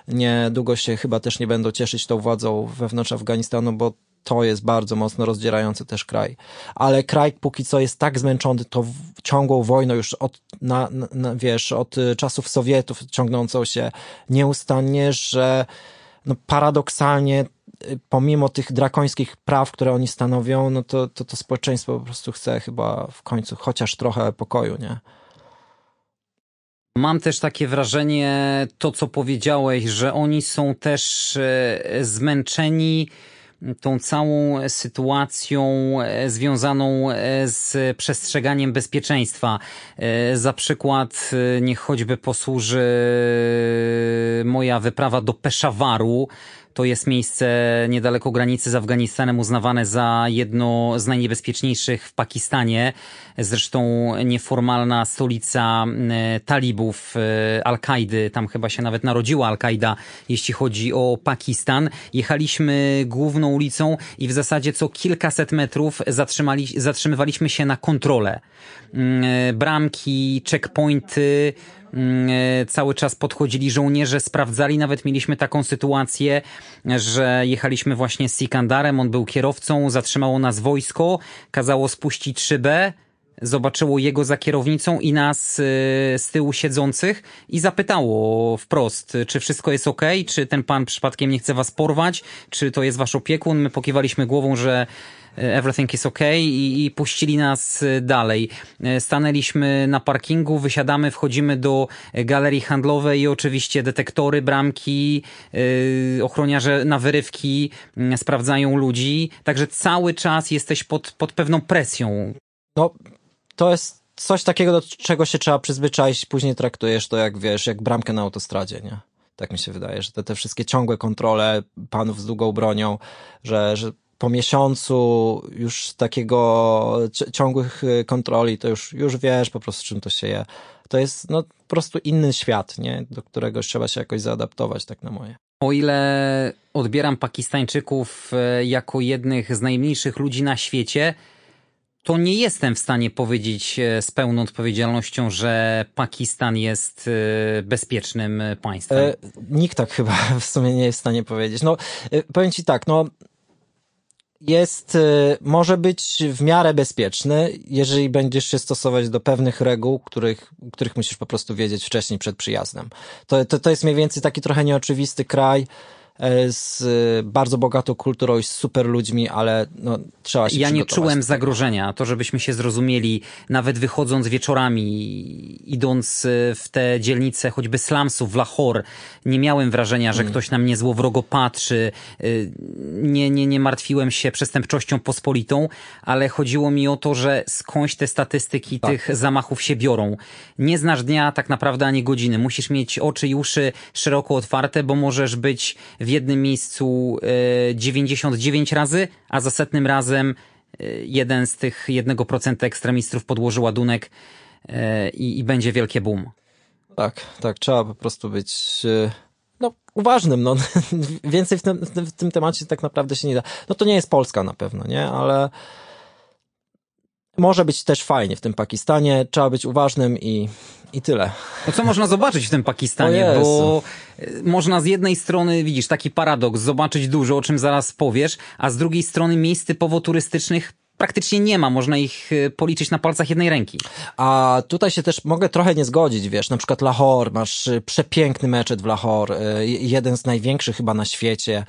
niedługo się chyba też nie będą cieszyć tą władzą wewnątrz Afganistanu, bo to jest bardzo mocno rozdzierający też kraj. Ale kraj póki co jest tak zmęczony tą ciągłą wojną już od, na, na, wiesz, od czasów Sowietów ciągnącą się nieustannie, że no paradoksalnie pomimo tych drakońskich praw, które oni stanowią, no to, to, to społeczeństwo po prostu chce chyba w końcu chociaż trochę pokoju, nie? Mam też takie wrażenie, to co powiedziałeś, że oni są też e, zmęczeni tą całą sytuacją e, związaną e, z przestrzeganiem bezpieczeństwa. Za przykład niech choćby posłuży moja wyprawa do Peszawaru, to jest miejsce niedaleko granicy z Afganistanem, uznawane za jedno z najniebezpieczniejszych w Pakistanie. Zresztą nieformalna stolica e, talibów e, Al-Kaidy, tam chyba się nawet narodziła Al-Kaida, jeśli chodzi o Pakistan. Jechaliśmy główną ulicą i w zasadzie co kilkaset metrów zatrzymali, zatrzymywaliśmy się na kontrolę. Mm, e, bramki, checkpointy, cały czas podchodzili żołnierze, sprawdzali. Nawet mieliśmy taką sytuację, że jechaliśmy właśnie z Sikandarem, on był kierowcą, zatrzymało nas wojsko, kazało spuścić szybę, zobaczyło jego za kierownicą i nas e, z tyłu siedzących i zapytało wprost, czy wszystko jest ok, czy ten pan przypadkiem nie chce was porwać, czy to jest wasz opiekun. My pokiwaliśmy głową, że everything is ok i, i puścili nas y, dalej. Y, stanęliśmy na parkingu, wysiadamy, wchodzimy do galerii handlowej i oczywiście detektory, bramki, ochroniarze na wyrywki yy, sprawdzają ludzi, także cały czas jesteś pod, pod pewną presją. No, to jest coś takiego, do czego się trzeba przyzwyczaić, później traktujesz to jak, wiesz, jak bramkę na autostradzie, nie? Tak mi się wydaje, że te, te wszystkie ciągłe kontrole panów z długą bronią, że, że po miesiącu już takiego ciągłych y, kontroli, to już, już wiesz po prostu czym to się je. To jest no, po prostu inny świat, nie? do którego trzeba się jakoś zaadaptować, tak na moje. O ile odbieram Pakistańczyków e, jako jednych z najmniejszych ludzi na świecie, to nie jestem w stanie powiedzieć e, z pełną odpowiedzialnością, że Pakistan jest e, bezpiecznym państwem. E, nikt tak chyba w sumie nie jest w stanie powiedzieć. No, powiem ci tak, no jest, może być w miarę bezpieczny, jeżeli będziesz się stosować do pewnych reguł, których, których musisz po prostu wiedzieć wcześniej przed przyjazdem. To, to, to jest mniej więcej taki trochę nieoczywisty kraj, E, z bardzo bogatą kulturą i z super ludźmi, ale no, trzeba się Ja nie czułem zagrożenia. To, żebyśmy się zrozumieli, nawet wychodząc wieczorami, idąc e, w te dzielnice choćby slumsów w Lahore, nie miałem wrażenia, że hmm. ktoś na mnie złowrogo patrzy. E, nie, nie, nie martwiłem się przestępczością pospolitą, ale chodziło mi o to, że skądś te statystyki tak. tych zamachów się biorą. Nie znasz dnia tak naprawdę ani godziny. Musisz mieć oczy i uszy szeroko otwarte, bo możesz być w jednym miejscu 99 e, razy, a za setnym razem e, jeden z tych jednego procenta ekstremistów podłoży ładunek e, i, i będzie wielkie boom. Tak, tak, trzeba po prostu być no, uważnym. No. Więcej w tym, w tym temacie tak naprawdę się nie da. No to nie jest Polska na pewno, nie? Ale może być też fajnie w tym Pakistanie. Trzeba być uważnym i i tyle. No co można zobaczyć w tym Pakistanie? Bo e, można z jednej strony, widzisz, taki paradoks, zobaczyć dużo, o czym zaraz powiesz, a z drugiej strony miejsc typowo turystycznych praktycznie nie ma, można ich y, policzyć na palcach jednej ręki. A tutaj się też mogę trochę nie zgodzić, wiesz, na przykład Lahore, masz y, przepiękny meczet w Lahore, y, jeden z największych chyba na świecie.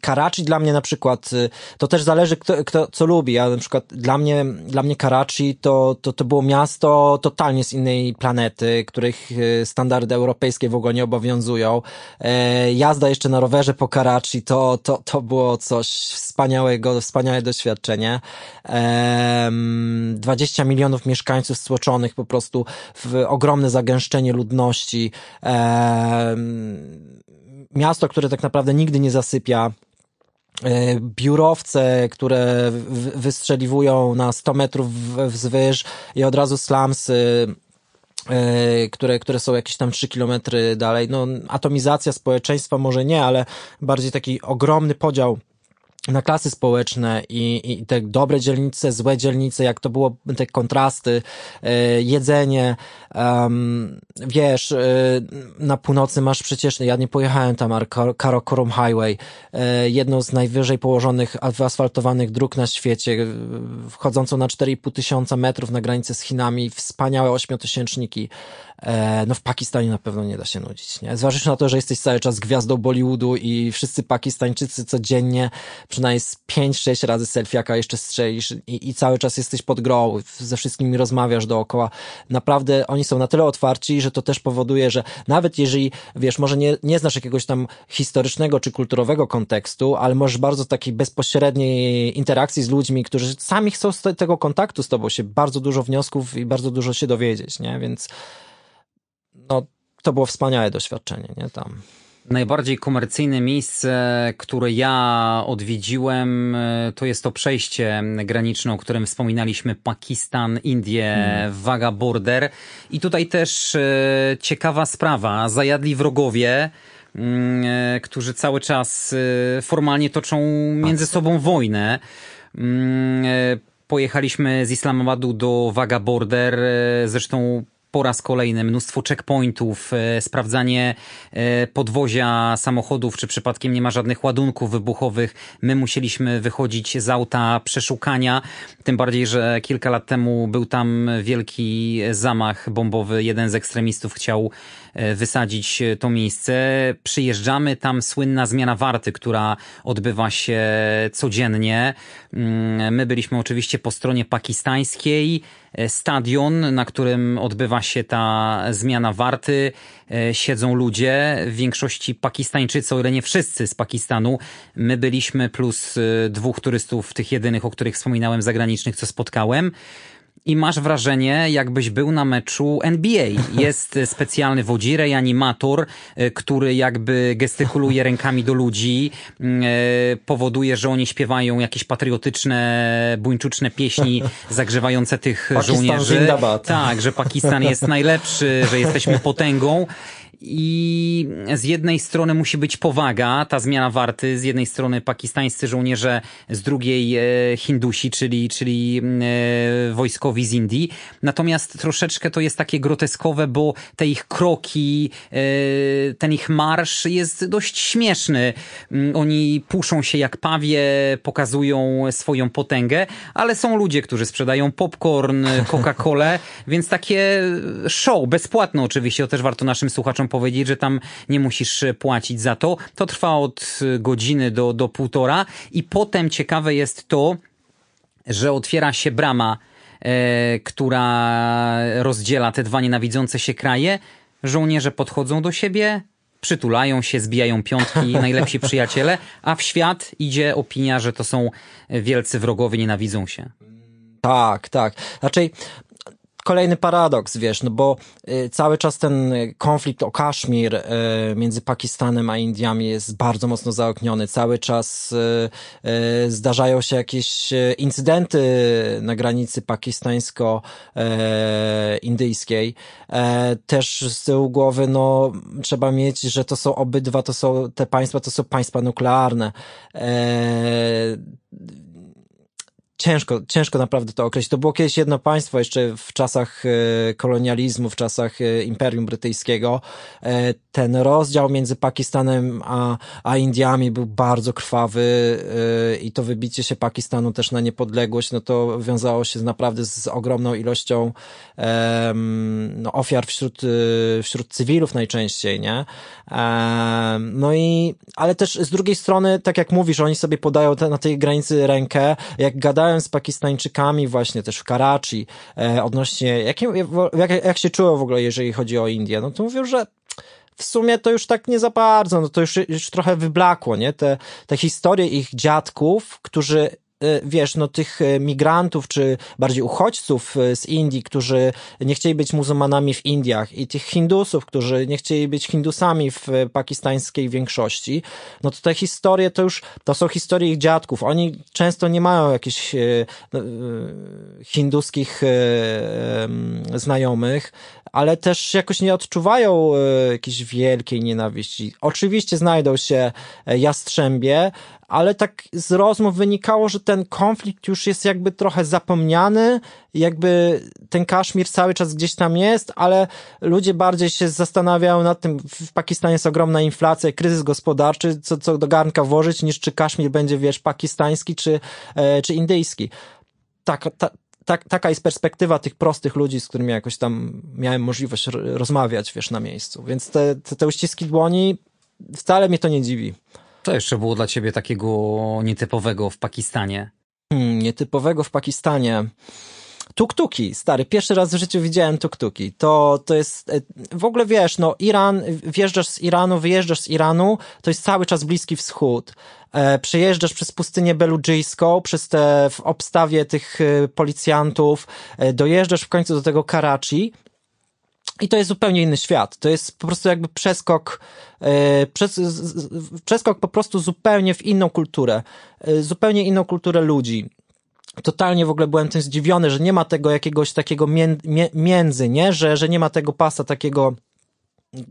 Karachi dla mnie na przykład, to też zależy kto, kto co lubi, ja na przykład dla mnie, dla mnie Karachi to, to, to było miasto totalnie z innej planety, których standardy europejskie w ogóle nie obowiązują. E, jazda jeszcze na rowerze po Karachi to, to, to było coś wspaniałego, wspaniałe do doświadczenie. 20 milionów mieszkańców stłoczonych po prostu w ogromne zagęszczenie ludności. Miasto, które tak naprawdę nigdy nie zasypia e, biurowce, które wystrzeliwują na 100 metrów wzwyż i od razu slumsy e, które, które są jakieś tam 3 kilometry dalej. No, atomizacja społeczeństwa może nie, ale bardziej taki ogromny podział na klasy społeczne i, i te dobre dzielnice, złe dzielnice, jak to było, te kontrasty, e, jedzenie, um, wiesz, e, na północy masz przecież, ja nie pojechałem tam, ale Karakorum Highway, e, jedną z najwyżej położonych, wyasfaltowanych dróg na świecie, wchodzącą na 4,5 tysiąca metrów na granicę z Chinami, wspaniałe ośmiotysięczniki, no w Pakistanie na pewno nie da się nudzić, nie? Zważywszy na to, że jesteś cały czas gwiazdą Bollywoodu i wszyscy Pakistańczycy codziennie przynajmniej z 5-6 razy selfiaka jeszcze strzelisz i, i cały czas jesteś pod grą, ze wszystkimi rozmawiasz dookoła. Naprawdę oni są na tyle otwarci, że to też powoduje, że nawet jeżeli, wiesz, może nie, nie znasz jakiegoś tam historycznego czy kulturowego kontekstu, ale możesz bardzo takiej bezpośredniej interakcji z ludźmi, którzy sami chcą z tego kontaktu z tobą się bardzo dużo wniosków i bardzo dużo się dowiedzieć, nie? Więc no, to było wspaniałe doświadczenie, nie? Tam. Najbardziej komercyjne miejsce, które ja odwiedziłem, e, to jest to przejście graniczne, o którym wspominaliśmy, Pakistan, Indie, hmm. Waga Border. I tutaj też e, ciekawa sprawa, zajadli wrogowie, mm, e, którzy cały czas formalnie toczą między sobą wojnę. Mm, pojechaliśmy z Islamabadu do Waga Border, zresztą po raz kolejny mnóstwo checkpointów, e, sprawdzanie e, podwozia samochodów, czy przypadkiem nie ma żadnych ładunków wybuchowych. My musieliśmy wychodzić z auta przeszukania, tym bardziej, że kilka lat temu był tam wielki zamach bombowy. Jeden z ekstremistów chciał e, wysadzić to miejsce. Przyjeżdżamy, tam słynna zmiana warty, która odbywa się codziennie. Mm, my byliśmy oczywiście po stronie pakistańskiej. E, stadion, na którym odbywa się ta zmiana warty. E, siedzą ludzie, w większości Pakistańczycy, o ile nie wszyscy z Pakistanu. My byliśmy plus e, dwóch turystów, tych jedynych, o których wspominałem, zagranicznych, co spotkałem i masz wrażenie, jakbyś był na meczu NBA. Jest specjalny wodzirej, animator, e, który jakby gestykuluje rękami do ludzi, e, powoduje, że oni śpiewają jakieś patriotyczne, buńczuczne pieśni zagrzewające tych Pakistan żołnierzy. Zindabad. Tak, że Pakistan jest najlepszy, że jesteśmy potęgą. I z jednej strony musi być powaga, ta zmiana warty, z jednej strony pakistańscy żołnierze, z drugiej e, Hindusi, czyli, czyli e, wojskowi z Indii. Natomiast troszeczkę to jest takie groteskowe, bo te ich kroki, e, ten ich marsz jest dość śmieszny. Mm, oni puszą się jak pawie, pokazują swoją potęgę, ale są ludzie, którzy sprzedają popcorn, Coca-Colę, więc takie show, bezpłatne oczywiście, to też warto naszym słuchaczom powiedzieć, że tam nie musisz płacić za to. To trwa od godziny do, do półtora i potem ciekawe jest to, że otwiera się brama, e, która rozdziela te dwa nienawidzące się kraje. Żołnierze podchodzą do siebie, przytulają się, zbijają piątki, najlepsi przyjaciele, a w świat idzie opinia, że to są wielcy wrogowie, nienawidzą się. Tak, tak. Raczej kolejny paradoks, wiesz, no bo y, cały czas ten konflikt o Kaszmir y, między Pakistanem a Indiami jest bardzo mocno zaokniony. Cały czas y, zdarzają się jakieś incydenty na granicy pakistańsko-indyjskiej. E, też z tyłu głowy, no, trzeba mieć, że to są obydwa, to są te państwa, to są państwa nuklearne e, ciężko, ciężko naprawdę to określić. To było kiedyś jedno państwo jeszcze w czasach e, kolonializmu, w czasach e, Imperium Brytyjskiego. Ten rozdział między Pakistanem a, a Indiami był bardzo krwawy i to wybicie się Pakistanu też na niepodległość, no to wiązało się naprawdę z ogromną ilością no, ofiar wśród, wśród cywilów najczęściej, nie? No i, ale też z drugiej strony, tak jak mówisz, oni sobie podają te, na tej granicy rękę, jak rozmawiałem z Pakistańczykami właśnie też w Karachi e, odnośnie, jak, jak, jak się czuło w ogóle, jeżeli chodzi o Indię, no to mówią, że w sumie to już tak nie za bardzo, no to już, już trochę wyblakło, nie? Te, te historie ich dziadków, którzy E, wiesz, no tych e, migrantów, czy bardziej uchodźców e, z Indii, którzy nie chcieli być muzułmanami w Indiach i tych Hindusów, którzy nie chcieli być Hindusami w pakistańskiej większości, no to te historie to już, to są historie ich dziadków. Oni często nie mają jakichś no, hinduskich znajomych, ale też jakoś nie odczuwają jakiejś wielkiej nienawiści. Oczywiście znajdą się jastrzębie, ale tak z rozmów wynikało, że ten konflikt już jest jakby trochę zapomniany, jakby ten Kaszmir cały czas gdzieś tam jest, ale ludzie bardziej się zastanawiają nad tym, w Pakistanie jest ogromna inflacja, kryzys gospodarczy, co, co do garnka włożyć, niż czy Kaszmir będzie, wiesz, pakistański czy, e, czy indyjski. Tak, ta, tak, taka jest perspektywa tych prostych ludzi, z którymi jakoś tam miałem możliwość rozmawiać, wiesz, na miejscu. Więc te, te, te uściski dłoni, wcale mnie to nie dziwi. Co jeszcze było dla ciebie takiego nietypowego w Pakistanie? Hmm, nietypowego w Pakistanie. Tuktuki, stary, pierwszy raz w życiu widziałem tuktuki. To, to jest, e, w ogóle wiesz, no Iran, wjeżdżasz z Iranu, wyjeżdżasz z Iranu, to jest cały czas Bliski Wschód. E, przejeżdżasz przez pustynię beludżyjską, przez te, w obstawie tych e, policjantów, e, dojeżdżasz w końcu do tego Karachi, i to jest zupełnie inny świat. To jest po prostu jakby przeskok, e, przes, przeskok po prostu zupełnie w inną kulturę, zupełnie inną kulturę ludzi totalnie w ogóle byłem tym zdziwiony, że nie ma tego jakiegoś takiego między, nie? Że, że nie ma tego pasa takiego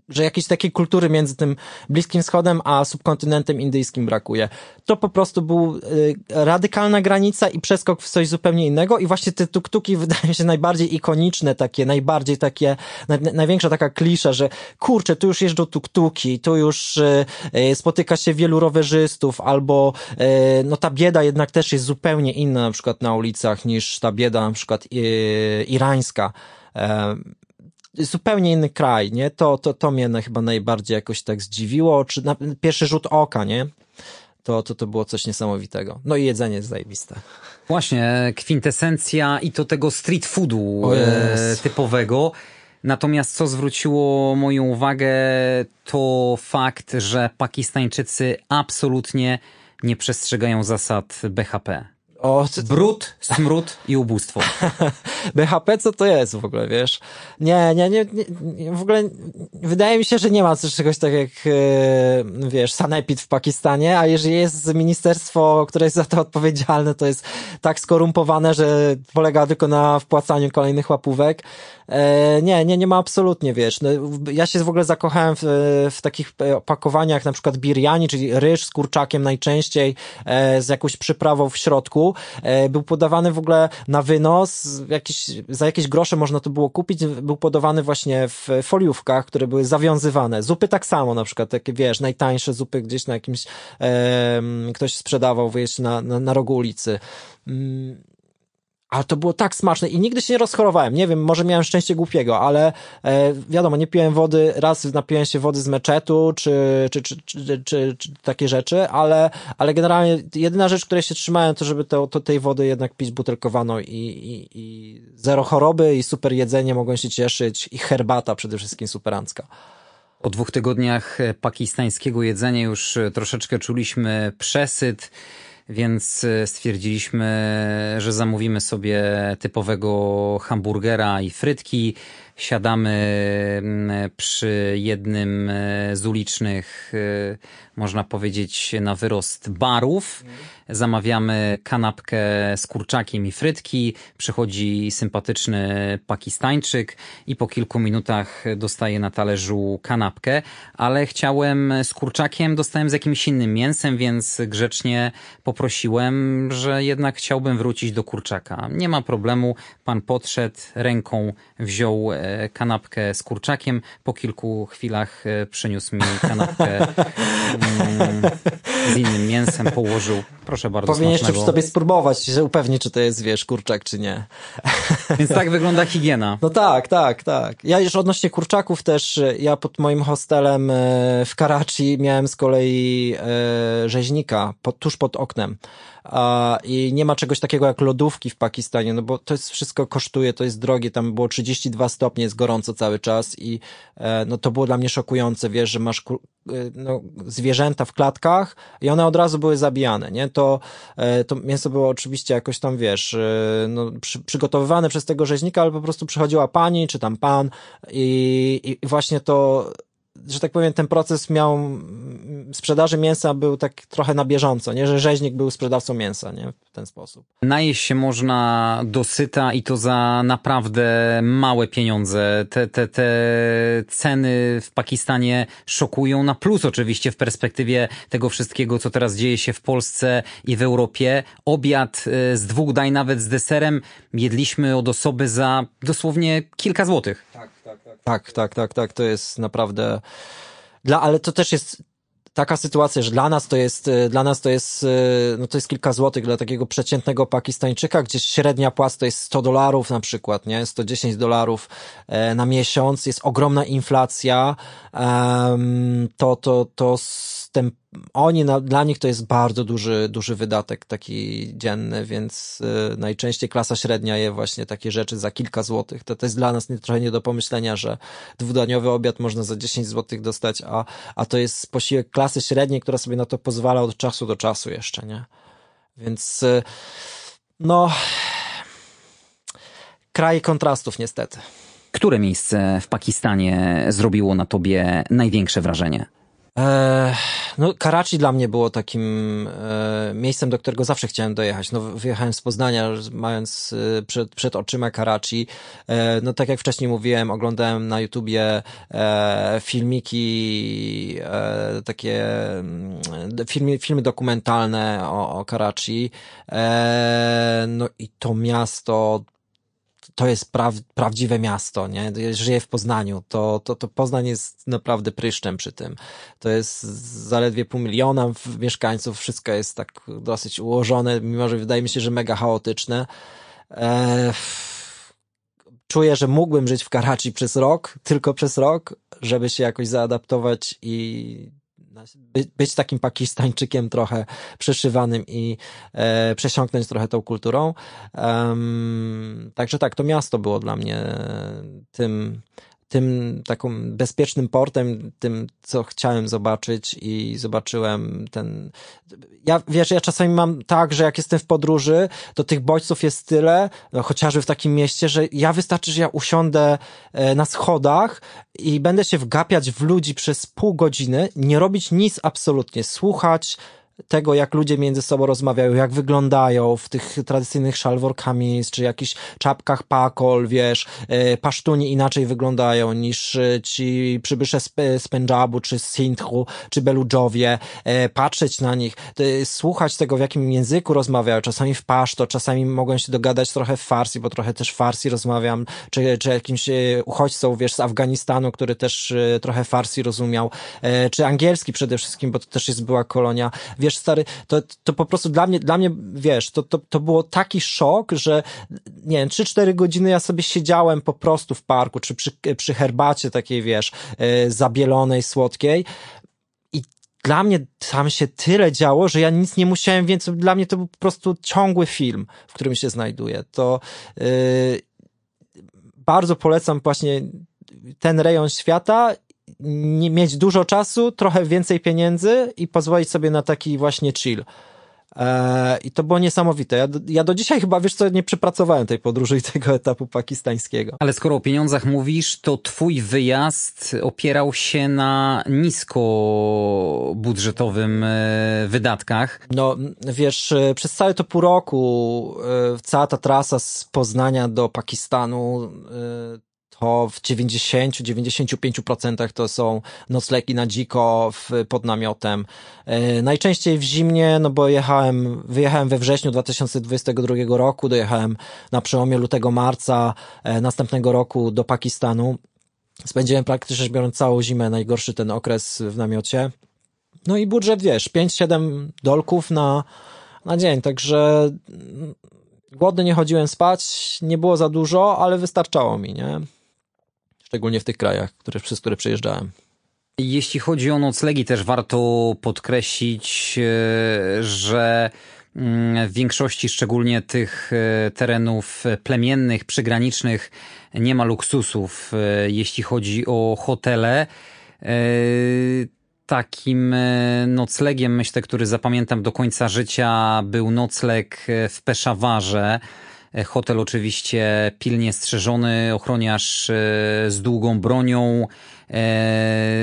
że jakiejś takiej kultury między tym Bliskim Wschodem a subkontynentem indyjskim brakuje. To po prostu był y, radykalna granica i przeskok w coś zupełnie innego i właśnie te tuktuki wydają się najbardziej ikoniczne, takie, najbardziej takie, na, największa taka klisza, że kurczę, tu już jeżdżą tuktuki, tu już y, y, spotyka się wielu rowerzystów, albo y, no ta bieda jednak też jest zupełnie inna na przykład na ulicach niż ta bieda na przykład y, irańska zupełnie inny kraj, nie? To, to, to mnie chyba najbardziej jakoś tak zdziwiło, czy na pierwszy rzut oka, nie? To, to, to było coś niesamowitego. No i jedzenie jest zajebiste. Właśnie, kwintesencja i to tego street foodu e, typowego. Natomiast co zwróciło moją uwagę, to fakt, że Pakistańczycy absolutnie nie przestrzegają zasad BHP. O, Brud, smród i ubóstwo. BHP co to jest w ogóle, wiesz? Nie, nie, nie, nie, w ogóle wydaje mi się, że nie ma coś czegoś tak jak, e, wiesz, Sanepid w Pakistanie, a jeżeli jest ministerstwo, które jest za to odpowiedzialne, to jest tak skorumpowane, że polega tylko na wpłacaniu kolejnych łapówek. E, nie, nie, nie ma absolutnie, wiesz. No, ja się w ogóle zakochałem w, w takich opakowaniach, na przykład biryani, czyli ryż z kurczakiem najczęściej, e, z jakąś przyprawą w środku. E, był podawany w ogóle na wynos, jakieś, za jakieś grosze można to było kupić, był podawany właśnie w foliówkach, które były zawiązywane. Zupy tak samo, na przykład takie, wiesz, najtańsze zupy gdzieś na jakimś, e, ktoś sprzedawał, wiesz, na, na, na rogu ulicy. Ale to było tak smaczne i nigdy się nie rozchorowałem. Nie wiem, może miałem szczęście głupiego, ale e, wiadomo, nie piłem wody, raz napiłem się wody z meczetu, czy, czy, czy, czy, czy, czy takie rzeczy, ale, ale generalnie jedyna rzecz, której się trzymałem, to żeby to, to tej wody jednak pić butelkowaną i, i, i zero choroby i super jedzenie, mogą się cieszyć i herbata przede wszystkim superancka. Po dwóch tygodniach pakistańskiego jedzenia już troszeczkę czuliśmy przesyt więc e, stwierdziliśmy, że zamówimy sobie typowego hamburgera i frytki. Siadamy mm, przy jednym e, z ulicznych, e, można powiedzieć, na wyrost barów. Zamawiamy kanapkę z kurczakiem i frytki, przychodzi sympatyczny Pakistańczyk i po kilku minutach dostaje na talerzu kanapkę, ale chciałem z kurczakiem, dostałem z jakimś innym mięsem, więc grzecznie poprosiłem, że jednak chciałbym wrócić do kurczaka. Nie ma problemu, pan podszedł, ręką wziął e, kanapkę z kurczakiem, po kilku chwilach e, przyniósł mi kanapkę mm, z innym mięsem, położył Proszę bardzo. Powinien jeszcze przy sobie spróbować, że upewni, czy to jest, wiesz, kurczak, czy nie. Więc tak wygląda higiena. No tak, tak, tak. Ja już odnośnie kurczaków też, ja pod moim hostelem e, w Karachi miałem z kolei e, rzeźnika tuż pod oknem i nie ma czegoś takiego jak lodówki w Pakistanie, no bo to jest wszystko kosztuje, to jest drogie, tam było 32 stopnie, jest gorąco cały czas i e, no to było dla mnie szokujące, wiesz, że masz e, no, zwierzęta w klatkach i one od razu były zabijane, nie? To, e, to mięso było oczywiście jakoś tam, wiesz, no, przy, przygotowywane przez tego rzeźnika, ale po prostu przychodziła pani, czy tam pan i, i właśnie to że tak powiem, ten proces miał sprzedaży mięsa był tak trochę na bieżąco, nie? Że rzeźnik był sprzedawcą mięsa, nie? W ten sposób. Najeść się można dosyta i to za naprawdę małe pieniądze. Te, te, te ceny w Pakistanie szokują na plus oczywiście w perspektywie tego wszystkiego, co teraz dzieje się w Polsce i w Europie. Obiad y, z dwóch daj nawet z deserem jedliśmy od osoby za dosłownie kilka złotych. Tak, tak, tak. Tak, tak. To jest naprawdę dla, ale to też jest taka sytuacja, że dla nas to jest, e, dla nas to jest, e, no to jest kilka złotych dla takiego przeciętnego Pakistańczyka, gdzie średnia płaca to jest 100 dolarów na przykład, nie? 110 dolarów e, na miesiąc, jest ogromna inflacja, to, to, to ten oni, na, dla nich to jest bardzo duży, duży wydatek taki dzienny, więc y, najczęściej klasa średnia je właśnie takie rzeczy za kilka złotych. To, to jest dla nas nie, trochę nie do pomyślenia, że dwudaniowy obiad można za 10 złotych dostać, a, a to jest posiłek klasy średniej, która sobie na to pozwala od czasu do czasu jeszcze, nie? Więc y, no kraj kontrastów niestety. Które miejsce w Pakistanie zrobiło na tobie największe wrażenie? E, no, Karachi dla mnie było takim e, miejscem, do którego zawsze chciałem dojechać. No, wyjechałem z Poznania, mając e, przed, przed oczyma Karachi. No, tak jak wcześniej mówiłem, oglądałem na YouTubie filmiki, takie mm, filmy, filmy dokumentalne o, o Karachi. no i to miasto to jest pra, prawdziwe miasto, nie? Żyję w Poznaniu, to, to, to Poznań jest naprawdę pryszczem przy tym. To jest zaledwie pół miliona mieszkańców, wszystko jest tak dosyć ułożone, mimo że wydaje mi się, że mega chaotyczne. Eee, czuję, że mógłbym żyć w Karachi przez rok, tylko przez rok, żeby się jakoś zaadaptować i być takim Pakistańczykiem trochę przeszywanym i e, przesiąknąć trochę tą kulturą. Um, także tak, to miasto było dla mnie tym, tym taką bezpiecznym portem, tym, co chciałem zobaczyć i zobaczyłem ten... Ja, wiesz, ja czasami mam tak, że jak jestem w podróży, to tych bodźców jest tyle, no, chociażby w takim mieście, że ja wystarczy, że ja usiądę e, na schodach i będę się wgapiać w ludzi przez pół godziny, nie robić nic absolutnie, słuchać, tego, jak ludzie między sobą rozmawiają, jak wyglądają w tych tradycyjnych szalworkami, czy jakichś czapkach pakol, wiesz, e, pasztuni inaczej wyglądają niż e, ci przybysze z, z Pendżabu, czy z Sindhu, czy Beludżowie, e, patrzeć na nich, słuchać tego, w jakim języku rozmawiają, czasami w paszto, czasami mogłem się dogadać trochę w farsi, bo trochę też farsi rozmawiam, czy, czy jakimś uchodźcą, wiesz, z Afganistanu, który też trochę farsi rozumiał, czy angielski przede wszystkim, bo to też jest była kolonia, wiesz, stary, to, to po prostu dla mnie, dla mnie, wiesz, to, to, to było taki szok, że nie wiem, 3-4 godziny ja sobie siedziałem po prostu w parku, czy przy, przy herbacie takiej, wiesz, yy, zabielonej, słodkiej dla mnie tam się tyle działo, że ja nic nie musiałem więcej, dla mnie to był po prostu ciągły film, w którym się znajduję. To yy, bardzo polecam właśnie ten rejon świata nie, mieć dużo czasu, trochę więcej pieniędzy i pozwolić sobie na taki właśnie chill. Eee, I to było niesamowite. Ja do, ja do dzisiaj chyba, wiesz co, nie przepracowałem tej podróży i tego etapu pakistańskiego. Ale skoro o pieniądzach mówisz, to twój wyjazd opierał się na niskobudżetowym e, wydatkach. No, wiesz, e, przez całe to pół roku e, cała ta trasa z Poznania do Pakistanu to w 90-95% to są noclegi na dziko w, pod namiotem. E, najczęściej w zimnie, no bo jechałem, wyjechałem we wrześniu 2022 roku, dojechałem na przełomie lutego, marca e, następnego roku do Pakistanu. Spędziłem praktycznie rzecz biorąc całą zimę, najgorszy ten okres w namiocie. No i budżet, wiesz, 5-7 dolków na, na dzień, także głodny nie chodziłem spać, nie było za dużo, ale wystarczało mi, nie? Szczególnie w tych krajach, które, przez które przejeżdżałem. Jeśli chodzi o noclegi, też warto podkreślić, e, że mm, w większości, szczególnie tych e, terenów plemiennych, przygranicznych, nie ma luksusów, e, jeśli chodzi o hotele. Takim noclegiem, myślę, który zapamiętam do końca życia, był nocleg w Peszawarze Hotel oczywiście pilnie strzeżony, ochroniarz e, z długą bronią,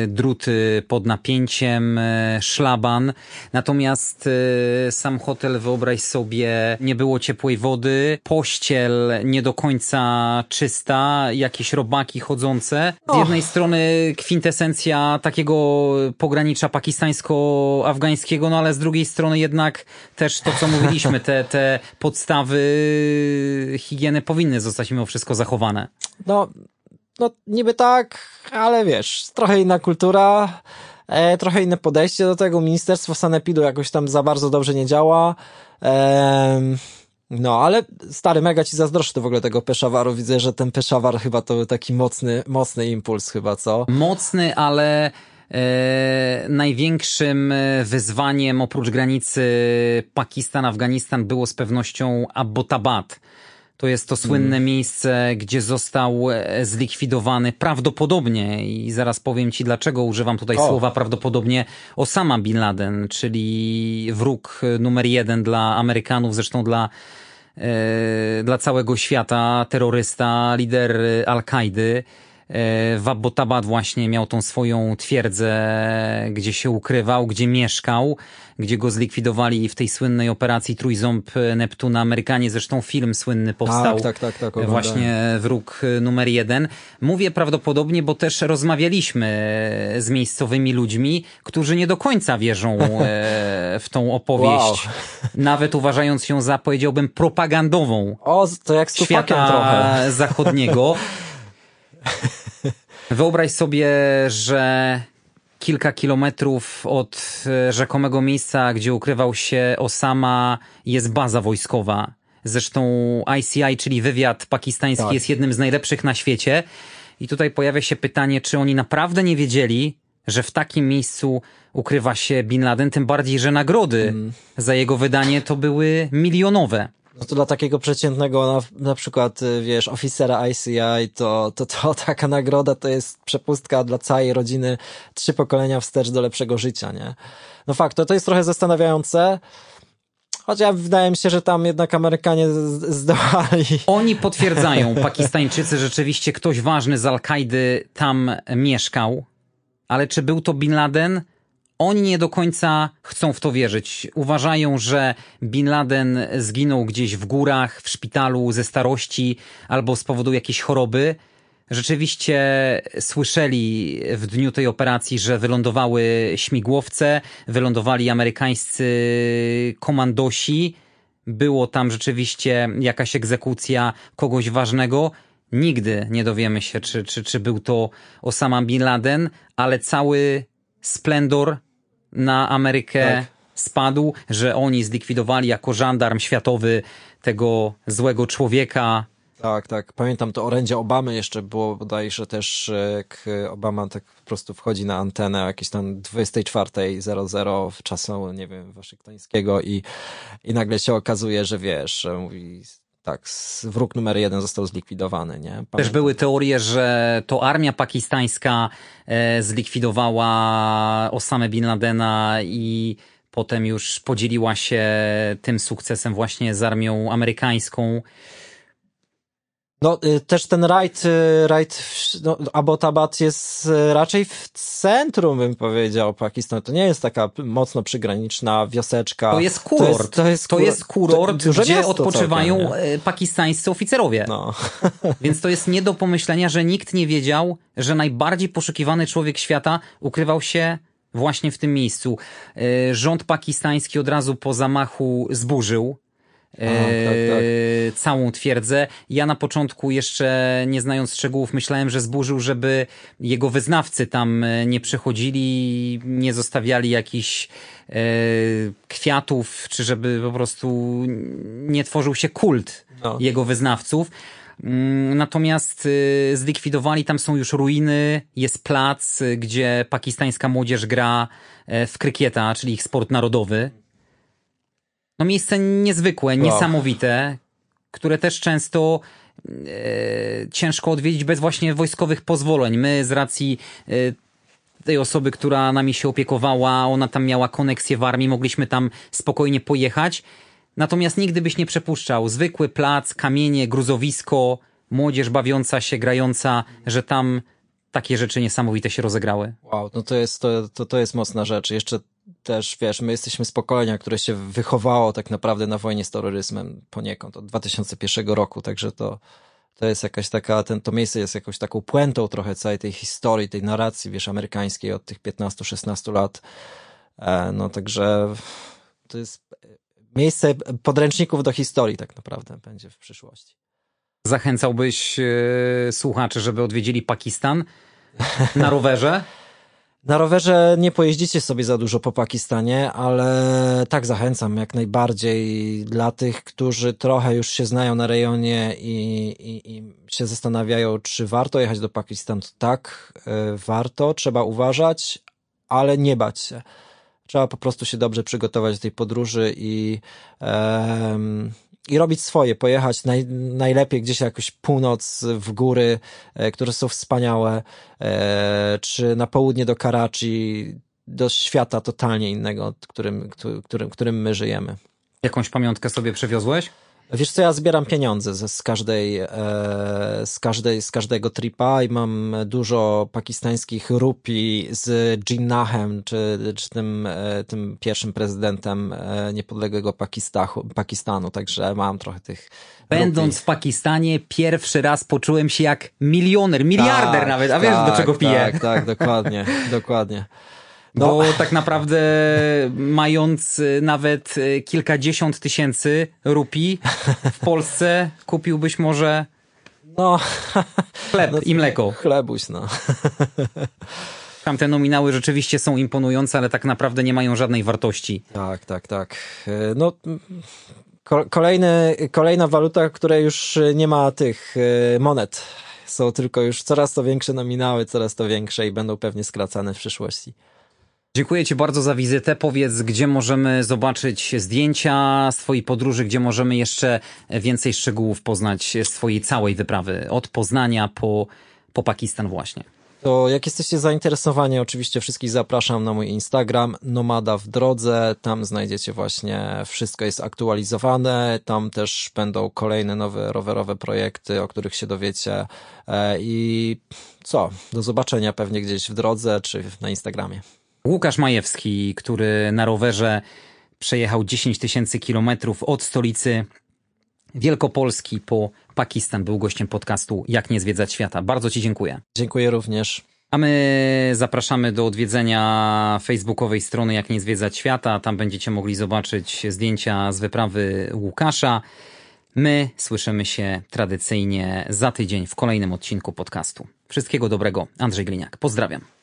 druty pod napięciem, e, szlaban. Natomiast sam hotel, wyobraź sobie, nie było ciepłej wody, pościel nie do końca czysta, jakieś robaki chodzące. Z jednej strony kwintesencja takiego pogranicza pakistańsko-afgańskiego, no ale z drugiej strony jednak też to, co mówiliśmy, te, te podstawy higieny powinny zostać mimo wszystko zachowane. No, no niby tak, ale wiesz, trochę inna kultura, e, trochę inne podejście do tego. Ministerstwo Sanepidu jakoś tam za bardzo dobrze nie działa. E, no, ale stary, mega ci zazdroszczę w ogóle tego Peszawaru. Widzę, że ten Peszawar chyba to był taki mocny, mocny impuls chyba, co? Mocny, ale e, największym e, wyzwaniem oprócz granicy Pakistan-Afganistan było z pewnością Abbottabad. To jest to słynne mm. miejsce, gdzie został e, zlikwidowany prawdopodobnie, i zaraz powiem ci dlaczego używam tutaj o. słowa prawdopodobnie, Osama Bin Laden, czyli wróg numer jeden dla Amerykanów, zresztą dla, e, dla całego świata, terrorysta, lider Al-Kaidy. W Abbottabad właśnie miał tą swoją twierdzę, gdzie się ukrywał, gdzie mieszkał, gdzie go zlikwidowali w tej słynnej operacji Trójząb Neptuna. Amerykanie, zresztą film słynny powstał. Tak, tak, tak, tak właśnie wróg numer jeden. Mówię prawdopodobnie, bo też rozmawialiśmy z miejscowymi ludźmi, którzy nie do końca wierzą e, w tą opowieść. Wow. Nawet uważając ją za, powiedziałbym, propagandową. O, to jak z świata trochę. zachodniego. Wyobraź sobie, że kilka kilometrów od e, rzekomego miejsca, gdzie ukrywał się Osama, jest baza wojskowa. Zresztą ICI, czyli wywiad pakistański, tak. jest jednym z najlepszych na świecie. I tutaj pojawia się pytanie, czy oni naprawdę nie wiedzieli, że w takim miejscu ukrywa się Bin Laden, tym bardziej, że nagrody mm. za jego wydanie to były milionowe. No to dla takiego przeciętnego, na, na przykład, y, wiesz, oficera ICI, to, to, to taka nagroda to jest przepustka dla całej rodziny, trzy pokolenia wstecz do lepszego życia, nie? No fakt, to, to jest trochę zastanawiające. Chociaż wydaje mi się, że tam jednak Amerykanie zdołali. Oni potwierdzają, Pakistańczycy, rzeczywiście ktoś ważny z Al-Kaidy tam mieszkał, ale czy był to Bin Laden? Oni nie do końca chcą w to wierzyć. Uważają, że Bin Laden zginął gdzieś w górach, w szpitalu ze starości albo z powodu jakiejś choroby. Rzeczywiście słyszeli w dniu tej operacji, że wylądowały śmigłowce, wylądowali amerykańscy komandosi. Było tam rzeczywiście jakaś egzekucja kogoś ważnego. Nigdy nie dowiemy się, czy, czy, czy był to Osama Bin Laden, ale cały splendor na Amerykę tak. spadł, że oni zlikwidowali jako żandarm światowy tego złego człowieka. Tak, tak. Pamiętam to orędzie Obamy jeszcze było bodajże też, jak Obama tak po prostu wchodzi na antenę jakieś tam 24.00 w czasu, nie wiem, waszyngtońskiego i, i nagle się okazuje, że wiesz, że mówi tak, wróg numer jeden został zlikwidowany, nie? Pamiętam. Też były teorie, że to armia pakistańska e, zlikwidowała Osamę Bin Ladena i potem już podzieliła się tym sukcesem właśnie z armią amerykańską. No, y, też ten rajd, y, rajd no, Abbottabad jest y, raczej w centrum, bym powiedział, Pakistanu. To nie jest taka mocno przygraniczna wioseczka. To jest kurort. To jest, to jest, to jest kurort, to, gdzie odpoczywają całkiem, pakistańscy oficerowie. No. Więc to jest nie do pomyślenia, że nikt nie wiedział, że najbardziej poszukiwany człowiek świata ukrywał się właśnie w tym miejscu. Rząd pakistański od razu po zamachu zburzył tak, tak. E, całą twierdzę. Ja na początku jeszcze nie znając szczegółów myślałem, że zburzył, żeby jego wyznawcy tam e, nie przychodzili, nie zostawiali jakichś e, kwiatów, czy żeby po prostu nie tworzył się kult no. jego wyznawców. Mm, natomiast zlikwidowali, tam są już ruiny, jest plac, gdzie pakistańska młodzież gra w krykieta, czyli ich sport narodowy. No miejsce niezwykłe, wow. niesamowite, które też często e, ciężko odwiedzić bez właśnie wojskowych pozwoleń. My z racji e, tej osoby, która nami się opiekowała, ona tam miała koneksję w armii, mogliśmy tam spokojnie pojechać. Natomiast nigdy byś nie przepuszczał. Zwykły plac, kamienie, gruzowisko, młodzież bawiąca się, grająca, że tam takie rzeczy niesamowite się rozegrały. Wow, no to jest, to, to, to jest mocna rzecz. Jeszcze też, wiesz, my jesteśmy z pokolenia, które się wychowało tak naprawdę na wojnie z terroryzmem poniekąd od 2001 roku, także to, to jest jakaś taka, ten, to miejsce jest jakąś taką puentą trochę całej tej historii, tej narracji, wiesz, amerykańskiej od tych 15-16 lat. E, no także to jest miejsce podręczników do historii tak naprawdę będzie w przyszłości. Zachęcałbyś e, słuchaczy, żeby odwiedzili Pakistan na rowerze? Na rowerze nie pojeździcie sobie za dużo po Pakistanie, ale tak zachęcam jak najbardziej dla tych, którzy trochę już się znają na rejonie i, i, i się zastanawiają, czy warto jechać do Pakistanu. Tak, y, warto, trzeba uważać, ale nie bać się. Trzeba po prostu się dobrze przygotować do tej podróży i, em, i robić swoje, pojechać naj, najlepiej gdzieś jakoś północ w góry, e, które są wspaniałe, e, czy na południe do Karachi, do świata totalnie innego, którym, którym, którym my żyjemy. Jakąś pamiątkę sobie przewiozłeś? Wiesz co, ja zbieram pieniądze z, z, każdej, e, z, każdej, z każdego tripa i mam dużo pakistańskich rupi z Jinnahem, czy, czy tym, e, tym pierwszym prezydentem e, niepodległego Pakistachu, Pakistanu, także mam trochę tych Będąc rupi. w Pakistanie, pierwszy raz poczułem się jak milioner, miliarder Tak, nawet, a wiesz do tak, czego piję. Tak, tak, dokładnie, dokładnie. No. Bo tak naprawdę mając y, nawet y, kilkadziesiąt tysięcy rupi w Polsce kupiłbyś może No, chleb i mleko. chlebuś, no. Tamte nominały rzeczywiście są imponujące, ale tak naprawdę nie mają żadnej wartości. Tak, tak, tak. E, No, ko- kolejny, kolejna waluta, której już nie ma tych monet. Są tylko już coraz to większe nominały, coraz to większe i będą pewnie skracane w przyszłości. Dziękuję Ci bardzo za wizytę. Powiedz, gdzie możemy zobaczyć zdjęcia z Twojej podróży, gdzie możemy jeszcze więcej szczegółów poznać z Twojej całej wyprawy, od Poznania po, po Pakistan właśnie. To jak jesteście zainteresowani, oczywiście wszystkich zapraszam na mój Instagram, Nomada w drodze. Tam znajdziecie właśnie, wszystko jest aktualizowane. Tam też będą kolejne nowe rowerowe projekty, o których się dowiecie. E, I co? Do zobaczenia pewnie gdzieś w drodze czy na Instagramie. Łukasz Majewski, który na rowerze przejechał 10 tysięcy kilometrów od stolicy Wielkopolski po Pakistan, był gościem podcastu Jak nie zwiedzać świata. Bardzo Ci dziękuję. Dziękuję również. A my zapraszamy do odwiedzenia facebookowej strony Jak nie zwiedzać świata. Tam będziecie mogli zobaczyć zdjęcia z wyprawy Łukasza. My słyszymy się tradycyjnie za tydzień w kolejnym odcinku podcastu. Wszystkiego dobrego. Andrzej Gliniak. Pozdrawiam.